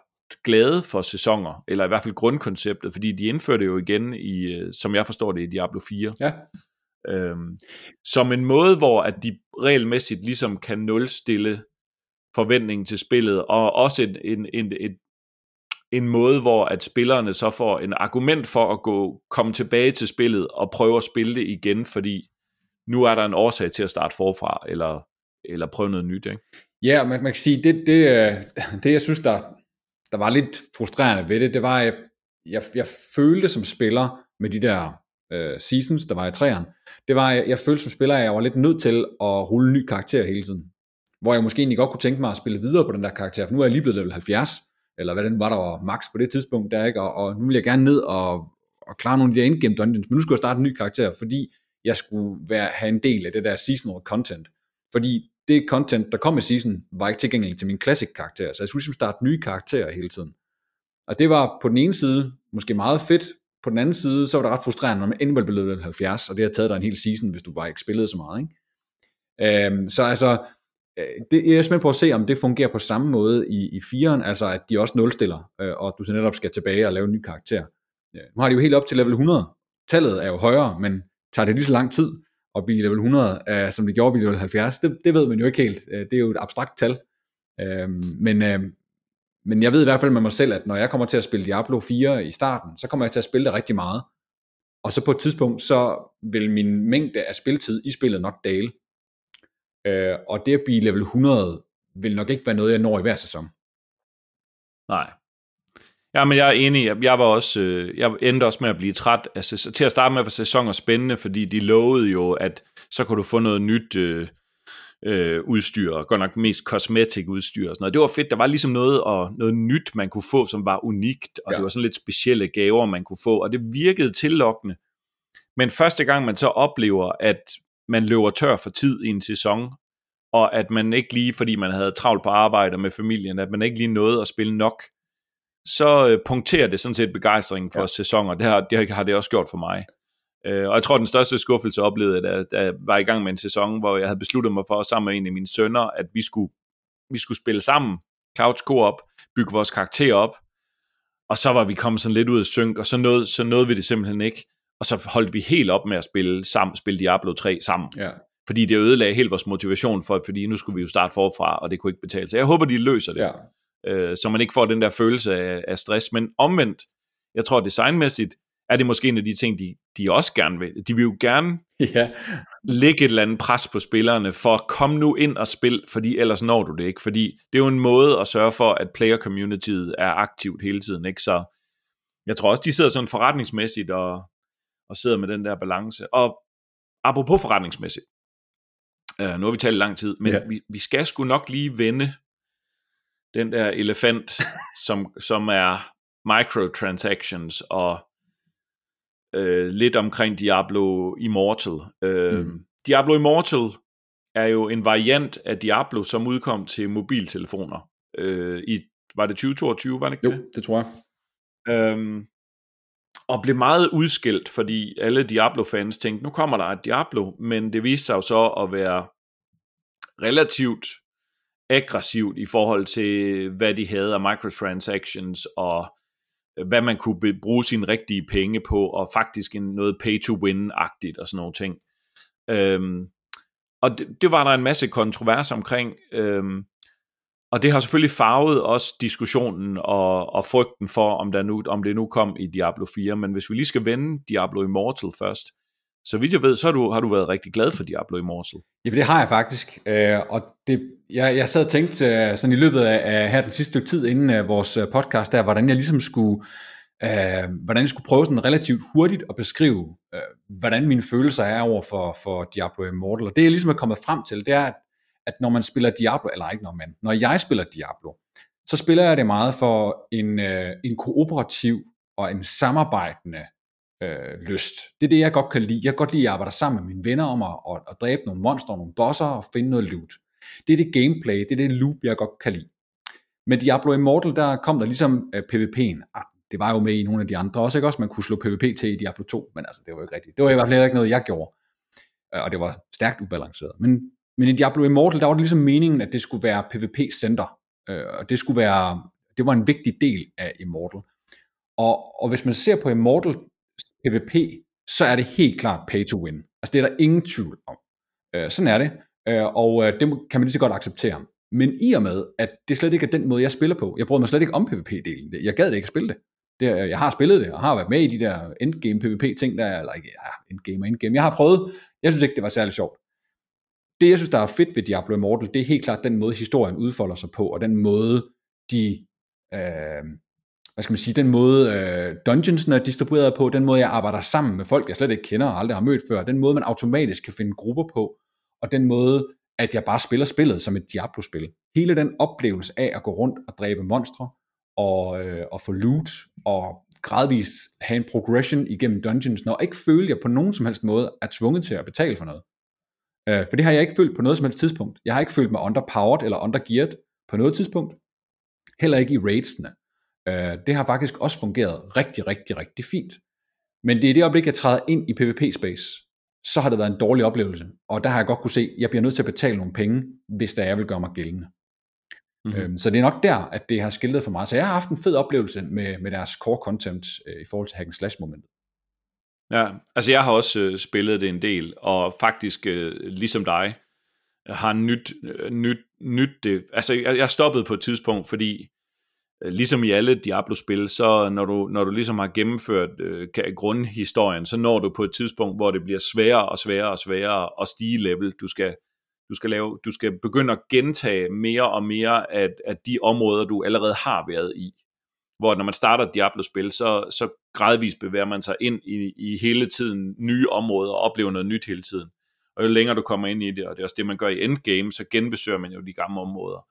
glade for sæsoner, eller i hvert fald grundkonceptet, fordi de indførte jo igen i, øh, som jeg forstår det, i Diablo 4. Ja. Øhm, som en måde, hvor at de regelmæssigt ligesom kan nulstille forventningen til spillet, og også en, en, en, en, en måde, hvor at spillerne så får en argument for at gå komme tilbage til spillet og prøve at spille det igen, fordi nu er der en årsag til at starte forfra, eller, eller prøve noget nyt. Ikke? Ja, man, man kan sige, det, det, øh, det jeg synes, der, der var lidt frustrerende ved det, det var, at jeg, jeg, jeg følte som spiller med de der øh, seasons, der var i træerne, det var, jeg, jeg følte som spiller, at jeg var lidt nødt til at rulle en ny karakter hele tiden. Hvor jeg måske egentlig godt kunne tænke mig at spille videre på den der karakter, for nu er jeg lige blevet level 70, eller hvad den var, der var max på det tidspunkt der, ikke? Og, og nu vil jeg gerne ned og, og klare nogle af de der endgame dungeons, men nu skulle jeg starte en ny karakter, fordi jeg skulle være, have en del af det der seasonal content. Fordi det content, der kom i season, var ikke tilgængeligt til min classic karakter, så jeg skulle ligesom starte nye karakterer hele tiden. Og det var på den ene side måske meget fedt, på den anden side, så var det ret frustrerende, når man endelig blev 70, og det har taget dig en hel season, hvis du bare ikke spillede så meget. Ikke? Øhm, så altså, øh, det, jeg er simpelthen på at se, om det fungerer på samme måde i, i 4'eren, altså at de også nulstiller, øh, og du så netop skal tilbage og lave en ny karakter. Ja, nu har de jo helt op til level 100. Tallet er jo højere, men tager det lige så lang tid, at blive level 100, uh, øh, som det gjorde at blive level 70, det, det ved man jo ikke helt. Uh, det er jo et abstrakt tal. Uh, men uh, men jeg ved i hvert fald med mig selv, at når jeg kommer til at spille Diablo 4 i starten, så kommer jeg til at spille det rigtig meget. Og så på et tidspunkt, så vil min mængde af spiltid i spillet nok dale. Øh, og det at blive level 100, vil nok ikke være noget, jeg når i hver sæson. Nej. Ja, men jeg er enig. Jeg var også, øh, jeg endte også med at blive træt. Altså, til at starte med var sæsoner spændende, fordi de lovede jo, at så kunne du få noget nyt øh, øh, udstyr, og godt nok mest cosmetic udstyr og sådan noget. Det var fedt. Der var ligesom noget, og noget nyt, man kunne få, som var unikt, og ja. det var sådan lidt specielle gaver, man kunne få, og det virkede tillokkende. Men første gang man så oplever, at man løber tør for tid i en sæson, og at man ikke lige, fordi man havde travlt på arbejde med familien, at man ikke lige nåede at spille nok, så øh, punkterer det sådan set begejstringen for ja. sæsoner. Det har, det har det også gjort for mig. Øh, og jeg tror, den største skuffelse oplevede, da, da jeg var i gang med en sæson, hvor jeg havde besluttet mig for sammen med en af mine sønner, at vi skulle, vi skulle spille sammen, couch co-op, bygge vores karakter op, og så var vi kommet sådan lidt ud af synk, og så nåede, så nåede vi det simpelthen ikke. Og så holdt vi helt op med at spille, sammen, spille Diablo 3 sammen. Ja. Fordi det ødelagde helt vores motivation for, fordi nu skulle vi jo starte forfra, og det kunne ikke betale sig. Jeg håber, de løser det. Ja øh, så man ikke får den der følelse af, af stress. Men omvendt, jeg tror designmæssigt, er det måske en af de ting, de, de også gerne vil. De vil jo gerne (laughs) ja. lægge et eller andet pres på spillerne for at komme nu ind og spil, fordi ellers når du det ikke. Fordi det er jo en måde at sørge for, at player communityet er aktivt hele tiden. Ikke? Så jeg tror også, de sidder sådan forretningsmæssigt og, og sidder med den der balance. Og apropos forretningsmæssigt, øh, nu har vi talt lang tid, men ja. vi, vi skal sgu nok lige vende den der elefant, (laughs) som, som er microtransactions og øh, lidt omkring Diablo Immortal. Øh, mm. Diablo Immortal er jo en variant af Diablo, som udkom til mobiltelefoner. Øh, i, var det 2022, var det ikke jo, det? det tror jeg. Øhm, og blev meget udskilt, fordi alle Diablo-fans tænkte, nu kommer der et Diablo, men det viste sig jo så at være relativt aggressivt i forhold til, hvad de havde af microtransactions, og øh, hvad man kunne bruge sine rigtige penge på, og faktisk en, noget pay-to-win-agtigt og sådan nogle ting. Øhm, og det, det var der en masse kontrovers omkring, øhm, og det har selvfølgelig farvet også diskussionen og, og frygten for, om, der nu, om det nu kom i Diablo 4, men hvis vi lige skal vende Diablo Immortal først, så vidt jeg ved, så har du, har du været rigtig glad for Diablo Immortal. Jamen det har jeg faktisk, øh, og det, jeg, jeg sad og tænkte øh, sådan i løbet af, af her den sidste stykke tid inden af vores øh, podcast der, hvordan jeg ligesom skulle, øh, hvordan jeg skulle prøve sådan relativt hurtigt at beskrive, øh, hvordan mine følelser er over for, for Diablo Immortal. Og det jeg ligesom er kommet frem til, det er, at, at når man spiller Diablo, eller ikke når man, når jeg spiller Diablo, så spiller jeg det meget for en, øh, en kooperativ og en samarbejdende øh, lyst. Det er det, jeg godt kan lide. Jeg kan godt lide at arbejde sammen med mine venner om at, at, at dræbe nogle monstre, nogle bosser og finde noget loot. Det er det gameplay, det er det loop, jeg godt kan lide. Med Diablo Immortal, der kom der ligesom øh, PvP'en. Ah, det var jo med i nogle af de andre også, ikke også? Man kunne slå PvP til i Diablo 2, men altså, det var jo ikke rigtigt. Det var i hvert fald ikke noget, jeg gjorde. Øh, og det var stærkt ubalanceret. Men, men i Diablo Immortal, der var det ligesom meningen, at det skulle være PvP-center. Øh, og det skulle være, det var en vigtig del af Immortal. Og, og hvis man ser på Immortal PvP, så er det helt klart pay to win. Altså det er der ingen tvivl om. Øh, sådan er det, øh, og øh, det kan man lige så godt acceptere. Men i og med, at det slet ikke er den måde, jeg spiller på, jeg bryder mig slet ikke om PvP-delen. Jeg gad det ikke at spille det. det. Øh, jeg har spillet det, og har været med i de der endgame PvP-ting, der eller ikke, ja, endgame og endgame. Jeg har prøvet, jeg synes ikke, det var særlig sjovt. Det, jeg synes, der er fedt ved Diablo Immortal, det er helt klart den måde, historien udfolder sig på, og den måde, de øh, hvad skal man sige, den måde øh, dungeonsene er distribueret på, den måde jeg arbejder sammen med folk, jeg slet ikke kender og aldrig har mødt før, den måde man automatisk kan finde grupper på, og den måde, at jeg bare spiller spillet som et Diablo-spil. Hele den oplevelse af at gå rundt og dræbe monstre, og, øh, og få loot, og gradvist have en progression igennem dungeons, når ikke føle, at jeg på nogen som helst måde er tvunget til at betale for noget. Øh, for det har jeg ikke følt på noget som helst tidspunkt. Jeg har ikke følt mig underpowered eller undergeared på noget tidspunkt. Heller ikke i raidsene. Øh, det har faktisk også fungeret rigtig, rigtig, rigtig fint. Men det er det øjeblik, jeg træder ind i PvP-space, så har det været en dårlig oplevelse. Og der har jeg godt kunne se, at jeg bliver nødt til at betale nogle penge, hvis der jeg vil gøre mig gældende. Mm-hmm. Øhm, så det er nok der, at det har skiltet for mig. Så jeg har haft en fed oplevelse med, med deres core content øh, i forhold til hack slash momentet. Ja, altså jeg har også øh, spillet det en del, og faktisk øh, ligesom dig, har nyt, øh, nyt, nyt det. Altså jeg, jeg stoppede på et tidspunkt, fordi Øh, ligesom i alle Diablo-spil, så når du, når du ligesom har gennemført øh, grundhistorien, så når du på et tidspunkt, hvor det bliver sværere og sværere og sværere at stige level. Du skal, du skal, lave, du skal begynde at gentage mere og mere af, af de områder, du allerede har været i. Hvor når man starter et Diablo-spil, så, så gradvist bevæger man sig ind i, i hele tiden nye områder og oplever noget nyt hele tiden. Og jo længere du kommer ind i det, og det er også det, man gør i endgame, så genbesøger man jo de gamle områder.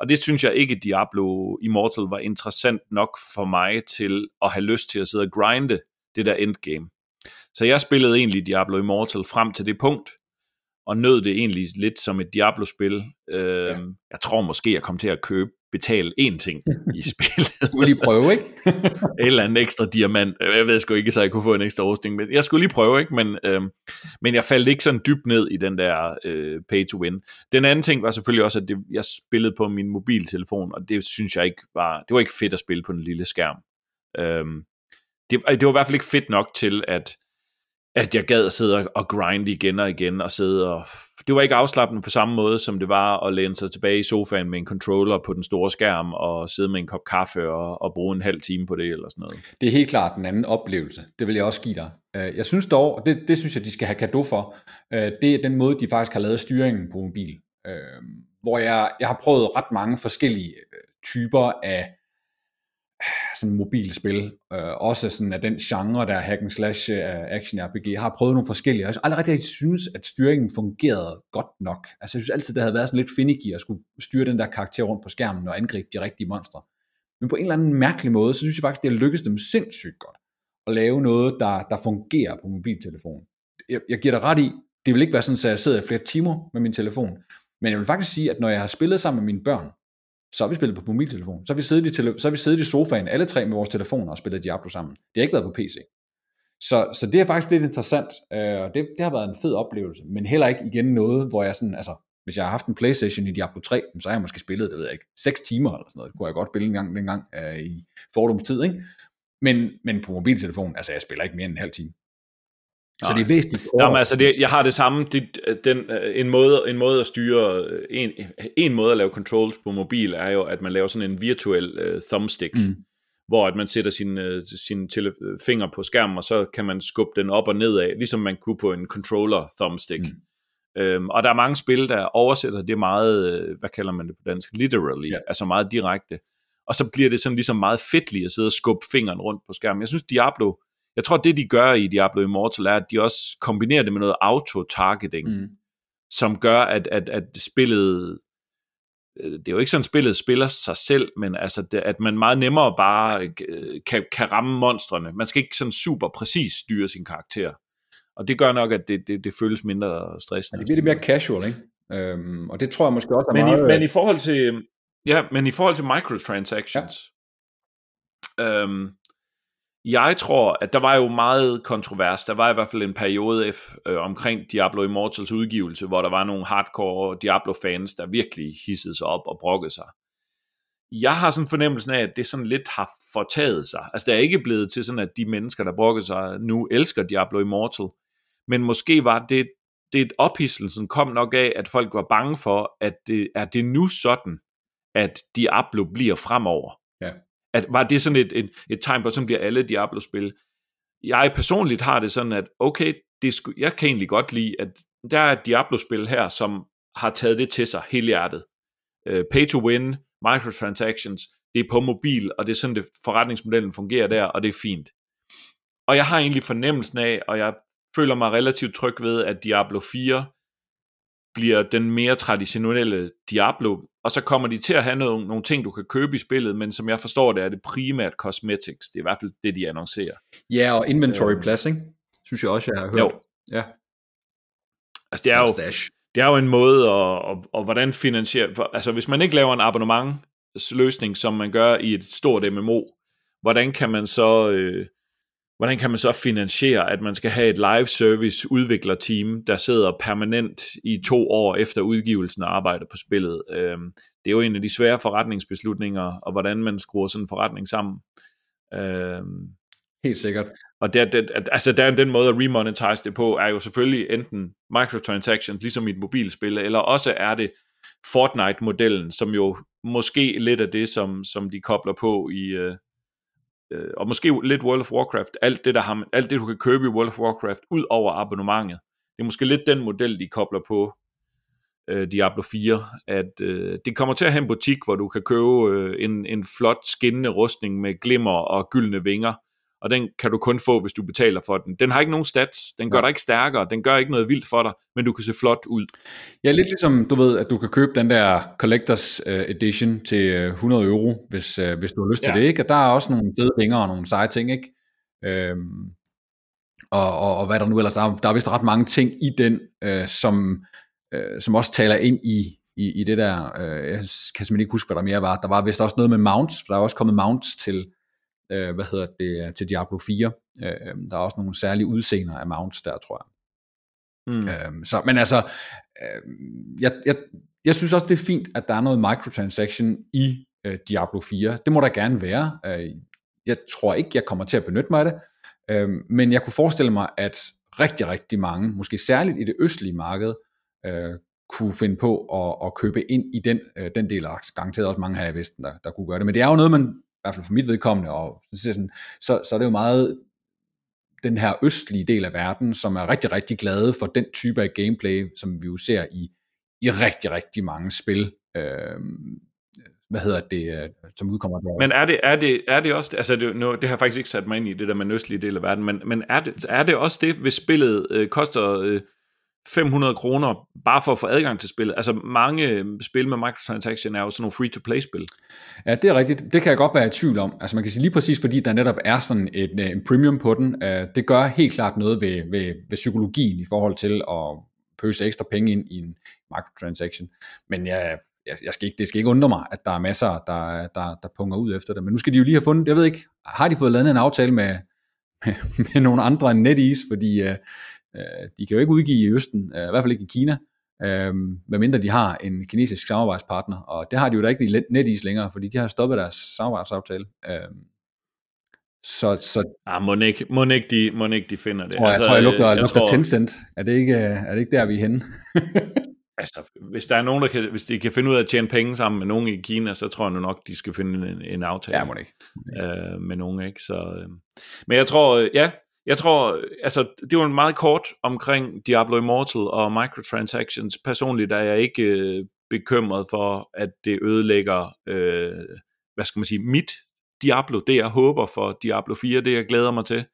Og det synes jeg ikke, Diablo Immortal var interessant nok for mig til at have lyst til at sidde og grinde det der endgame. Så jeg spillede egentlig Diablo Immortal frem til det punkt, og nød det egentlig lidt som et Diablo-spil. Øh, ja. Jeg tror måske, jeg kom til at købe betale én ting i (laughs) spillet. Skulle lige prøve, ikke? et eller andet ekstra diamant. Jeg ved sgu ikke, så jeg kunne få en ekstra rustning, men jeg skulle lige prøve, ikke? Men, øh, men jeg faldt ikke sådan dybt ned i den der øh, pay to win. Den anden ting var selvfølgelig også, at det, jeg spillede på min mobiltelefon, og det synes jeg ikke var, det var ikke fedt at spille på en lille skærm. Øh, det, det var i hvert fald ikke fedt nok til, at at jeg gad at sidde og grinde igen og igen, og sidde og... Det var ikke afslappende på samme måde, som det var at læne sig tilbage i sofaen med en controller på den store skærm, og sidde med en kop kaffe og, og bruge en halv time på det, eller sådan noget. Det er helt klart en anden oplevelse. Det vil jeg også give dig. Øh, jeg synes dog, og det, det synes jeg, de skal have kado for, øh, det er den måde, de faktisk har lavet styringen på mobil. Øh, hvor jeg, jeg har prøvet ret mange forskellige typer af sådan mobilspil, øh, også sådan af den genre, der hack and slash uh, action RPG, jeg har prøvet nogle forskellige, jeg har aldrig rigtig synes, at styringen fungerede godt nok. Altså jeg synes altid, det havde været sådan lidt finicky at skulle styre den der karakter rundt på skærmen og angribe de rigtige monstre. Men på en eller anden mærkelig måde, så synes jeg faktisk, det har lykkedes dem sindssygt godt at lave noget, der, der fungerer på mobiltelefonen. Jeg, jeg giver dig ret i, det vil ikke være sådan, at jeg sidder flere timer med min telefon, men jeg vil faktisk sige, at når jeg har spillet sammen med mine børn, så har vi spillet på mobiltelefon. Så har vi siddet i, tele- så har vi siddet i sofaen, alle tre med vores telefoner og spillet Diablo sammen. Det har ikke været på PC. Så, så det er faktisk lidt interessant, øh, og det, det har været en fed oplevelse, men heller ikke igen noget, hvor jeg sådan, altså, hvis jeg har haft en Playstation i Diablo 3, så har jeg måske spillet, det ved jeg ikke, 6 timer eller sådan noget, det kunne jeg godt spille en gang dengang øh, i fordomstid, ikke? Men, men på mobiltelefon, altså jeg spiller ikke mere end en halv time. Så det er væsentligt. Jamen, altså det, jeg har det samme. Det, den, øh, en, måde, en måde at styre, øh, en, en måde at lave controls på mobil, er jo, at man laver sådan en virtuel uh, thumbstick, mm. hvor at man sætter sin, uh, sin tele- finger på skærmen, og så kan man skubbe den op og ned af, ligesom man kunne på en controller thumbstick. Mm. Øhm, og der er mange spil, der oversætter det meget, hvad kalder man det på dansk, literally, ja. altså meget direkte. Og så bliver det sådan ligesom meget fedtligt at sidde og skubbe fingeren rundt på skærmen. Jeg synes, Diablo jeg tror, det de gør i Diablo Immortal, er, at de også kombinerer det med noget auto-targeting, mm. som gør, at, at, at spillet, øh, det er jo ikke sådan, at spillet spiller sig selv, men altså, det, at man meget nemmere bare øh, kan, kan ramme monstrene. Man skal ikke sådan super præcis styre sin karakter. Og det gør nok, at det, det, det føles mindre stressende. Ja, det bliver lidt mere casual, ikke? Øhm, og det tror jeg måske også er men meget... I, men i forhold til, ja, men i forhold til microtransactions, ja. øhm, jeg tror, at der var jo meget kontrovers. Der var i hvert fald en periode øh, omkring Diablo Immortals udgivelse, hvor der var nogle hardcore Diablo-fans, der virkelig hissede sig op og brokkede sig. Jeg har sådan fornemmelsen af, at det sådan lidt har fortaget sig. Altså, det er ikke blevet til sådan, at de mennesker, der brokkede sig, nu elsker Diablo Immortal. Men måske var det, det ophidselsen kom nok af, at folk var bange for, at det, er det nu sådan, at Diablo bliver fremover. At, var det sådan et, et, et tegn på, at sådan bliver alle Diablo-spil? Jeg personligt har det sådan, at okay, det sku, jeg kan egentlig godt lide, at der er et Diablo-spil her, som har taget det til sig hele hjertet. Uh, øh, pay to win, microtransactions, det er på mobil, og det er sådan, det forretningsmodellen fungerer der, og det er fint. Og jeg har egentlig fornemmelsen af, og jeg føler mig relativt tryg ved, at Diablo 4 bliver den mere traditionelle Diablo, og så kommer de til at have nogle, nogle ting, du kan købe i spillet, men som jeg forstår det, er det primært cosmetics. Det er i hvert fald det, de annoncerer. Ja, og inventory øh, plus, ikke? Synes jeg også, jeg har hørt. Jo. Ja. Altså, det er jo, det er jo en måde, og, og, og hvordan finansiere... Altså, hvis man ikke laver en abonnementsløsning, som man gør i et stort MMO, hvordan kan man så... Øh, hvordan kan man så finansiere, at man skal have et live service udviklerteam, der sidder permanent i to år efter udgivelsen og arbejder på spillet. Øhm, det er jo en af de svære forretningsbeslutninger, og hvordan man skruer sådan en forretning sammen. Øhm, Helt sikkert. Og det, det, altså der, den måde at remonetize det på, er jo selvfølgelig enten microtransactions, ligesom i et mobilspil, eller også er det Fortnite-modellen, som jo måske lidt af det, som, som de kobler på i, øh, øh, og måske lidt World of Warcraft, alt det, der har, alt det, du kan købe i World of Warcraft, ud over abonnementet. Det er måske lidt den model, de kobler på øh, Diablo 4, at øh, det kommer til at have en butik, hvor du kan købe øh, en, en flot skinnende rustning med glimmer og gyldne vinger, og den kan du kun få, hvis du betaler for den. Den har ikke nogen stats, den gør ja. dig ikke stærkere, den gør ikke noget vildt for dig, men du kan se flot ud. Ja, lidt ligesom, du ved, at du kan købe den der Collectors uh, Edition til 100 øh, euro, hvis, uh, hvis du har lyst ja. til det, ikke? Og der er også nogle fede vinger og nogle seje ting, ikke? Øhm, og, og, og hvad der nu ellers er. Der er vist ret mange ting i den, uh, som, uh, som også taler ind i, i, i det der, uh, jeg kan simpelthen ikke huske, hvad der mere var. Der var vist også noget med mounts, for der er også kommet mounts til, øh, hvad hedder det, til Diablo 4. Øh, der er også nogle særlige udseender af mounts der, tror jeg. Mm. Øh, så, men altså, øh, jeg, jeg, jeg synes også, det er fint, at der er noget microtransaction i øh, Diablo 4. Det må der gerne være. Øh, jeg tror ikke, jeg kommer til at benytte mig af det, øh, men jeg kunne forestille mig, at rigtig, rigtig mange, måske særligt i det østlige marked, øh, kunne finde på at, at købe ind i den, øh, den del, og garanteret også mange her i Vesten, der, der kunne gøre det. Men det er jo noget, man hvert fald for mit vedkommende, og så, så, så er det jo meget den her østlige del af verden, som er rigtig, rigtig glade for den type af gameplay, som vi jo ser i, i rigtig, rigtig mange spil. Øh, hvad hedder det, øh, som udkommer der. Men er det, er det, er det også, altså det, nu, det har jeg faktisk ikke sat mig ind i, det der med den østlige del af verden, men, men er, det, er det også det, hvis spillet øh, koster øh, 500 kroner bare for at få adgang til spillet. Altså mange øh, spil med microtransaction er jo sådan nogle free-to-play-spil. Ja, det er rigtigt. Det kan jeg godt være i tvivl om. Altså man kan sige lige præcis, fordi der netop er sådan et, øh, en premium på den, øh, det gør helt klart noget ved, ved, ved psykologien i forhold til at pøse ekstra penge ind i en microtransaction. Men jeg, jeg, jeg skal ikke, det skal ikke undre mig, at der er masser, der, der, der punger ud efter det. Men nu skal de jo lige have fundet, jeg ved ikke, har de fået lavet en aftale med, (laughs) med, med nogle andre end NetEase, fordi Øh, de kan jo ikke udgive i Østen, øh, i hvert fald ikke i Kina, øh, medmindre de har en kinesisk samarbejdspartner, og det har de jo da ikke i NetEase længere, fordi de har stoppet deres samarbejdsaftale. Øh, så, så ah, må, ikke, må, ikke de, må ikke de finder det. Tror, altså, jeg tror, jeg lugter, jeg lugter tror, Tencent. Er det, ikke, er det ikke der, vi er henne? (laughs) altså, hvis der er nogen, der kan, hvis de kan finde ud af at tjene penge sammen med nogen i Kina, så tror jeg nu nok, de skal finde en, en aftale. Ja, må ikke. Øh, med nogen, ikke? Så, øh. Men jeg tror, ja, jeg tror, altså, det var en meget kort omkring Diablo Immortal og microtransactions. Personligt er jeg ikke øh, bekymret for, at det ødelægger, øh, hvad skal man sige, mit Diablo, det jeg håber for Diablo 4, det jeg glæder mig til.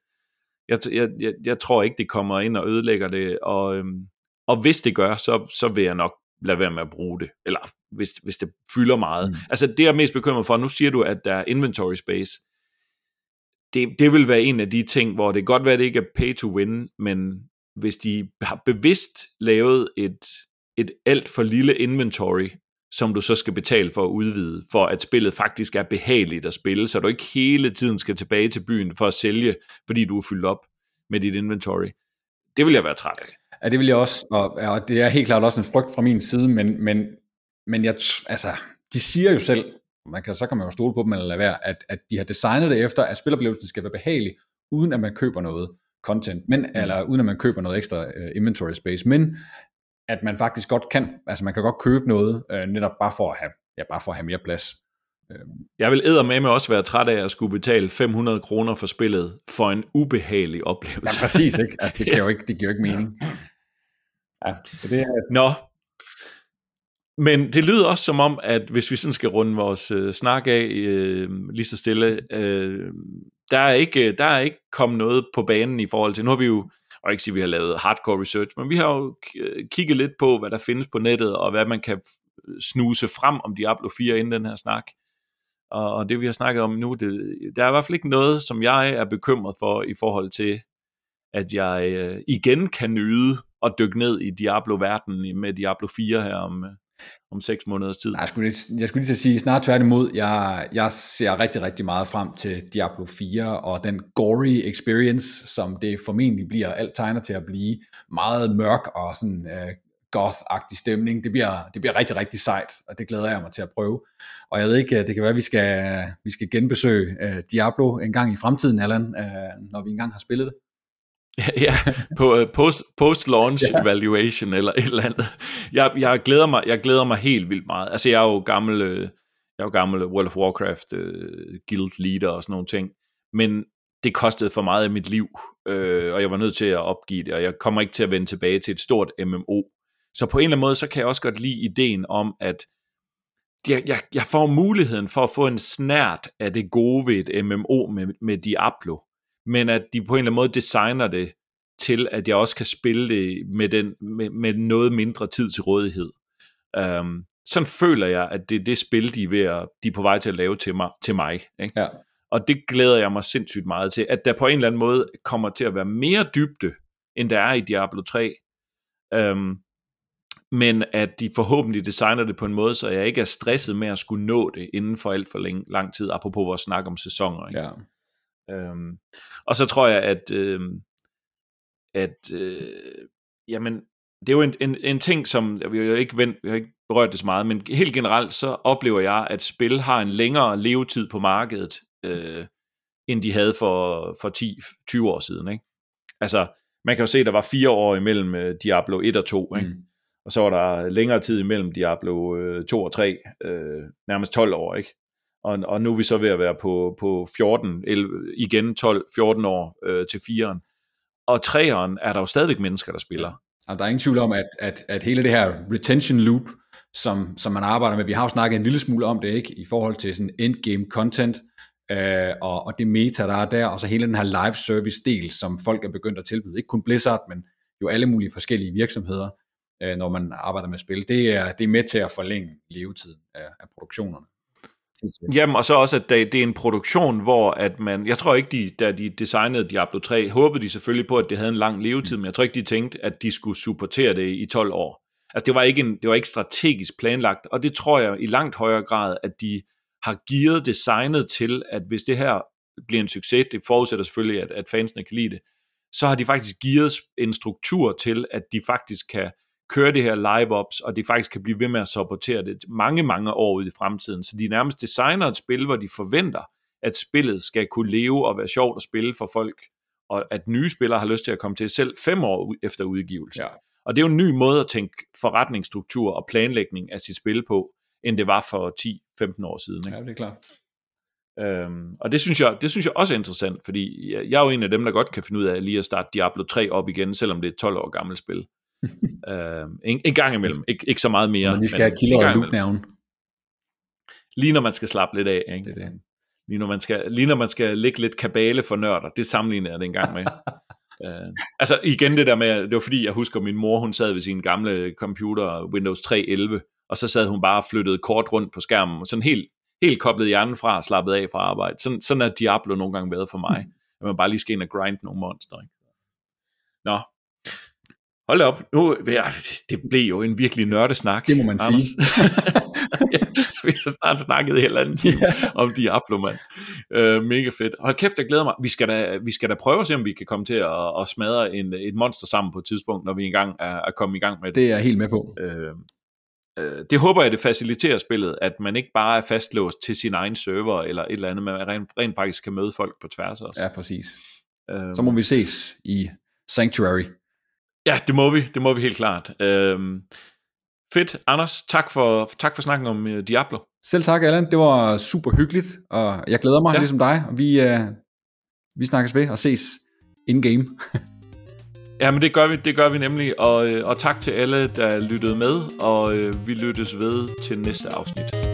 Jeg, jeg, jeg, jeg tror ikke, det kommer ind og ødelægger det, og, øhm, og hvis det gør, så, så vil jeg nok lade være med at bruge det, eller hvis, hvis det fylder meget. Mm. Altså det jeg er mest bekymret for, nu siger du, at der er inventory space, det, det vil være en af de ting, hvor det kan godt være, at det ikke er pay to win, men hvis de har bevidst lavet et, et alt for lille inventory, som du så skal betale for at udvide, for at spillet faktisk er behageligt at spille, så du ikke hele tiden skal tilbage til byen for at sælge, fordi du er fyldt op med dit inventory. Det vil jeg være træt af. Ja, det vil jeg også, og, og det er helt klart også en frygt fra min side, men, men, men jeg, altså, de siger jo selv, man kan, så kan man jo stole på dem eller lade være, at, at de har designet det efter, at spiloplevelsen skal være behagelig, uden at man køber noget content, men, mm. eller uden at man køber noget ekstra uh, inventory space, men at man faktisk godt kan, altså man kan godt købe noget, uh, netop bare for at have, ja, bare for at have mere plads. Øhm. Jeg vil med også være træt af at skulle betale 500 kroner for spillet for en ubehagelig oplevelse. Ja, præcis, ikke? Det, kan jo (laughs) ikke, det giver jo ikke mening. Ja, så det er... Nå, men det lyder også som om, at hvis vi sådan skal runde vores øh, snak af øh, lige så stille, øh, der, er ikke, øh, der er ikke kommet noget på banen i forhold til, nu har vi jo, og ikke sige, at vi har lavet hardcore research, men vi har jo øh, kigget lidt på, hvad der findes på nettet, og hvad man kan snuse frem om Diablo 4 inden den her snak. Og, og det vi har snakket om nu, det, der er i hvert fald ikke noget, som jeg er bekymret for i forhold til, at jeg øh, igen kan nyde og dykke ned i Diablo-verdenen med Diablo 4 her om, øh, om seks måneders tid. Nej, jeg skulle, lige, jeg skulle lige sige, snart tværtimod, jeg, jeg ser rigtig, rigtig meget frem til Diablo 4, og den gory experience, som det formentlig bliver, alt tegner til at blive, meget mørk og sådan uh, goth-agtig stemning, det bliver, det bliver rigtig, rigtig sejt, og det glæder jeg mig til at prøve. Og jeg ved ikke, øh, det kan være, at vi skal, vi skal genbesøge uh, Diablo en gang i fremtiden, Allan, uh, når vi engang har spillet det ja, på uh, post, post-launch ja. evaluation eller et eller andet. Jeg, jeg, glæder mig, jeg glæder mig helt vildt meget. Altså, jeg er jo gammel, øh, jeg er jo gammel World of Warcraft uh, guild leader og sådan nogle ting. Men det kostede for meget af mit liv, øh, og jeg var nødt til at opgive det, og jeg kommer ikke til at vende tilbage til et stort MMO. Så på en eller anden måde, så kan jeg også godt lide ideen om, at jeg, jeg, jeg får muligheden for at få en snært af det gode ved et MMO med, med Diablo, men at de på en eller anden måde designer det til, at jeg også kan spille det med, den, med, med noget mindre tid til rådighed. Um, sådan føler jeg, at det er det spil, de er, ved at, de er på vej til at lave til mig. Til mig ikke? Ja. Og det glæder jeg mig sindssygt meget til, at der på en eller anden måde kommer til at være mere dybde, end der er i Diablo 3. Um, øhm, men at de forhåbentlig designer det på en måde, så jeg ikke er stresset med at skulle nå det inden for alt for lang, lang tid, apropos vores snak om sæsoner. Ikke? Ja. Um, og så tror jeg, at, uh, at uh, jamen, det er jo en, en, en ting, som vi har jo ikke, vendt, vi har ikke berørt det så meget, men helt generelt så oplever jeg, at spil har en længere levetid på markedet, øh, end de havde for, for 10-20 år siden. Ikke? Altså, man kan jo se, at der var fire år imellem uh, Diablo 1 og 2, ikke? Mm. og så var der længere tid imellem Diablo uh, 2 og 3, uh, nærmest 12 år, ikke? Og, og nu er vi så ved at være på, på 14, 11, igen 12-14 år øh, til 4'eren. Og 3'eren er der jo stadigvæk mennesker, der spiller. Og der er ingen tvivl om, at, at, at hele det her retention loop, som, som man arbejder med, vi har jo snakket en lille smule om det, ikke, i forhold til sådan endgame content, øh, og, og det meta, der er der, og så hele den her live service del, som folk er begyndt at tilbyde. Ikke kun Blizzard, men jo alle mulige forskellige virksomheder, øh, når man arbejder med spil. Det er, det er med til at forlænge levetiden af, af produktionerne. Jamen, og så også, at det er en produktion, hvor at man, jeg tror ikke, de, da de designede Diablo 3, håbede de selvfølgelig på, at det havde en lang levetid, men jeg tror ikke, de tænkte, at de skulle supportere det i 12 år. Altså, det var ikke, en, det var ikke strategisk planlagt, og det tror jeg i langt højere grad, at de har gearet designet til, at hvis det her bliver en succes, det forudsætter selvfølgelig, at, at fansene kan lide det, så har de faktisk gearet en struktur til, at de faktisk kan køre det her live-ops, og de faktisk kan blive ved med at supportere det mange, mange år ud i fremtiden. Så de nærmest designer et spil, hvor de forventer, at spillet skal kunne leve og være sjovt at spille for folk, og at nye spillere har lyst til at komme til selv fem år efter udgivelse. Ja. Og det er jo en ny måde at tænke forretningsstruktur og planlægning af sit spil på, end det var for 10-15 år siden. Ikke? Ja, det er klart. Øhm, og det synes, jeg, det synes jeg også er interessant, fordi jeg, jeg er jo en af dem, der godt kan finde ud af lige at starte Diablo 3 op igen, selvom det er et 12 år gammelt spil. Øhm, en, en gang imellem, Ik, ikke så meget mere. Men de skal have killer og loop Lige når man skal slappe lidt af. Ikke? Det er det. Lige når, man skal, lige når man skal lægge lidt kabale for nørder, det sammenligner jeg det en gang med. uh, (laughs) altså igen det der med, det var fordi jeg husker min mor, hun sad ved sin gamle computer, Windows 3.11, og så sad hun bare og flyttede kort rundt på skærmen, og sådan helt, helt koblet hjernen fra og slappet af fra arbejde. Sådan, sådan er Diablo nogle gange været for mig. (laughs) At man bare lige skal ind og grind nogle monster. Ikke? Nå, hold op. Nu, ja, det blev jo en virkelig nørdesnak. Det må man Anders. sige. (laughs) vi har snart snakket helt anden time yeah. om Diablo, mand. Uh, mega fedt. Hold kæft, jeg glæder mig. Vi skal da, vi skal da prøve at se, om vi kan komme til at, at smadre en, et monster sammen på et tidspunkt, når vi engang er, er kommet i gang med det. Det er jeg helt med på. Uh, øh, det håber jeg, det faciliterer spillet, at man ikke bare er fastlåst til sin egen server eller et eller andet, men rent, rent faktisk kan møde folk på tværs også. Ja, præcis. Øh, Så må vi ses i Sanctuary. Ja, det må vi, det må vi helt klart. Øh, fedt. Anders, tak for, tak for snakken om uh, Diablo. Selv tak, Allan. Det var super hyggeligt, og jeg glæder mig, ja. ligesom dig. Vi, uh, vi snakkes ved og ses in-game. (laughs) Ja, men det gør vi, det gør vi nemlig, og, øh, og tak til alle, der lyttede med, og øh, vi lyttes ved til næste afsnit.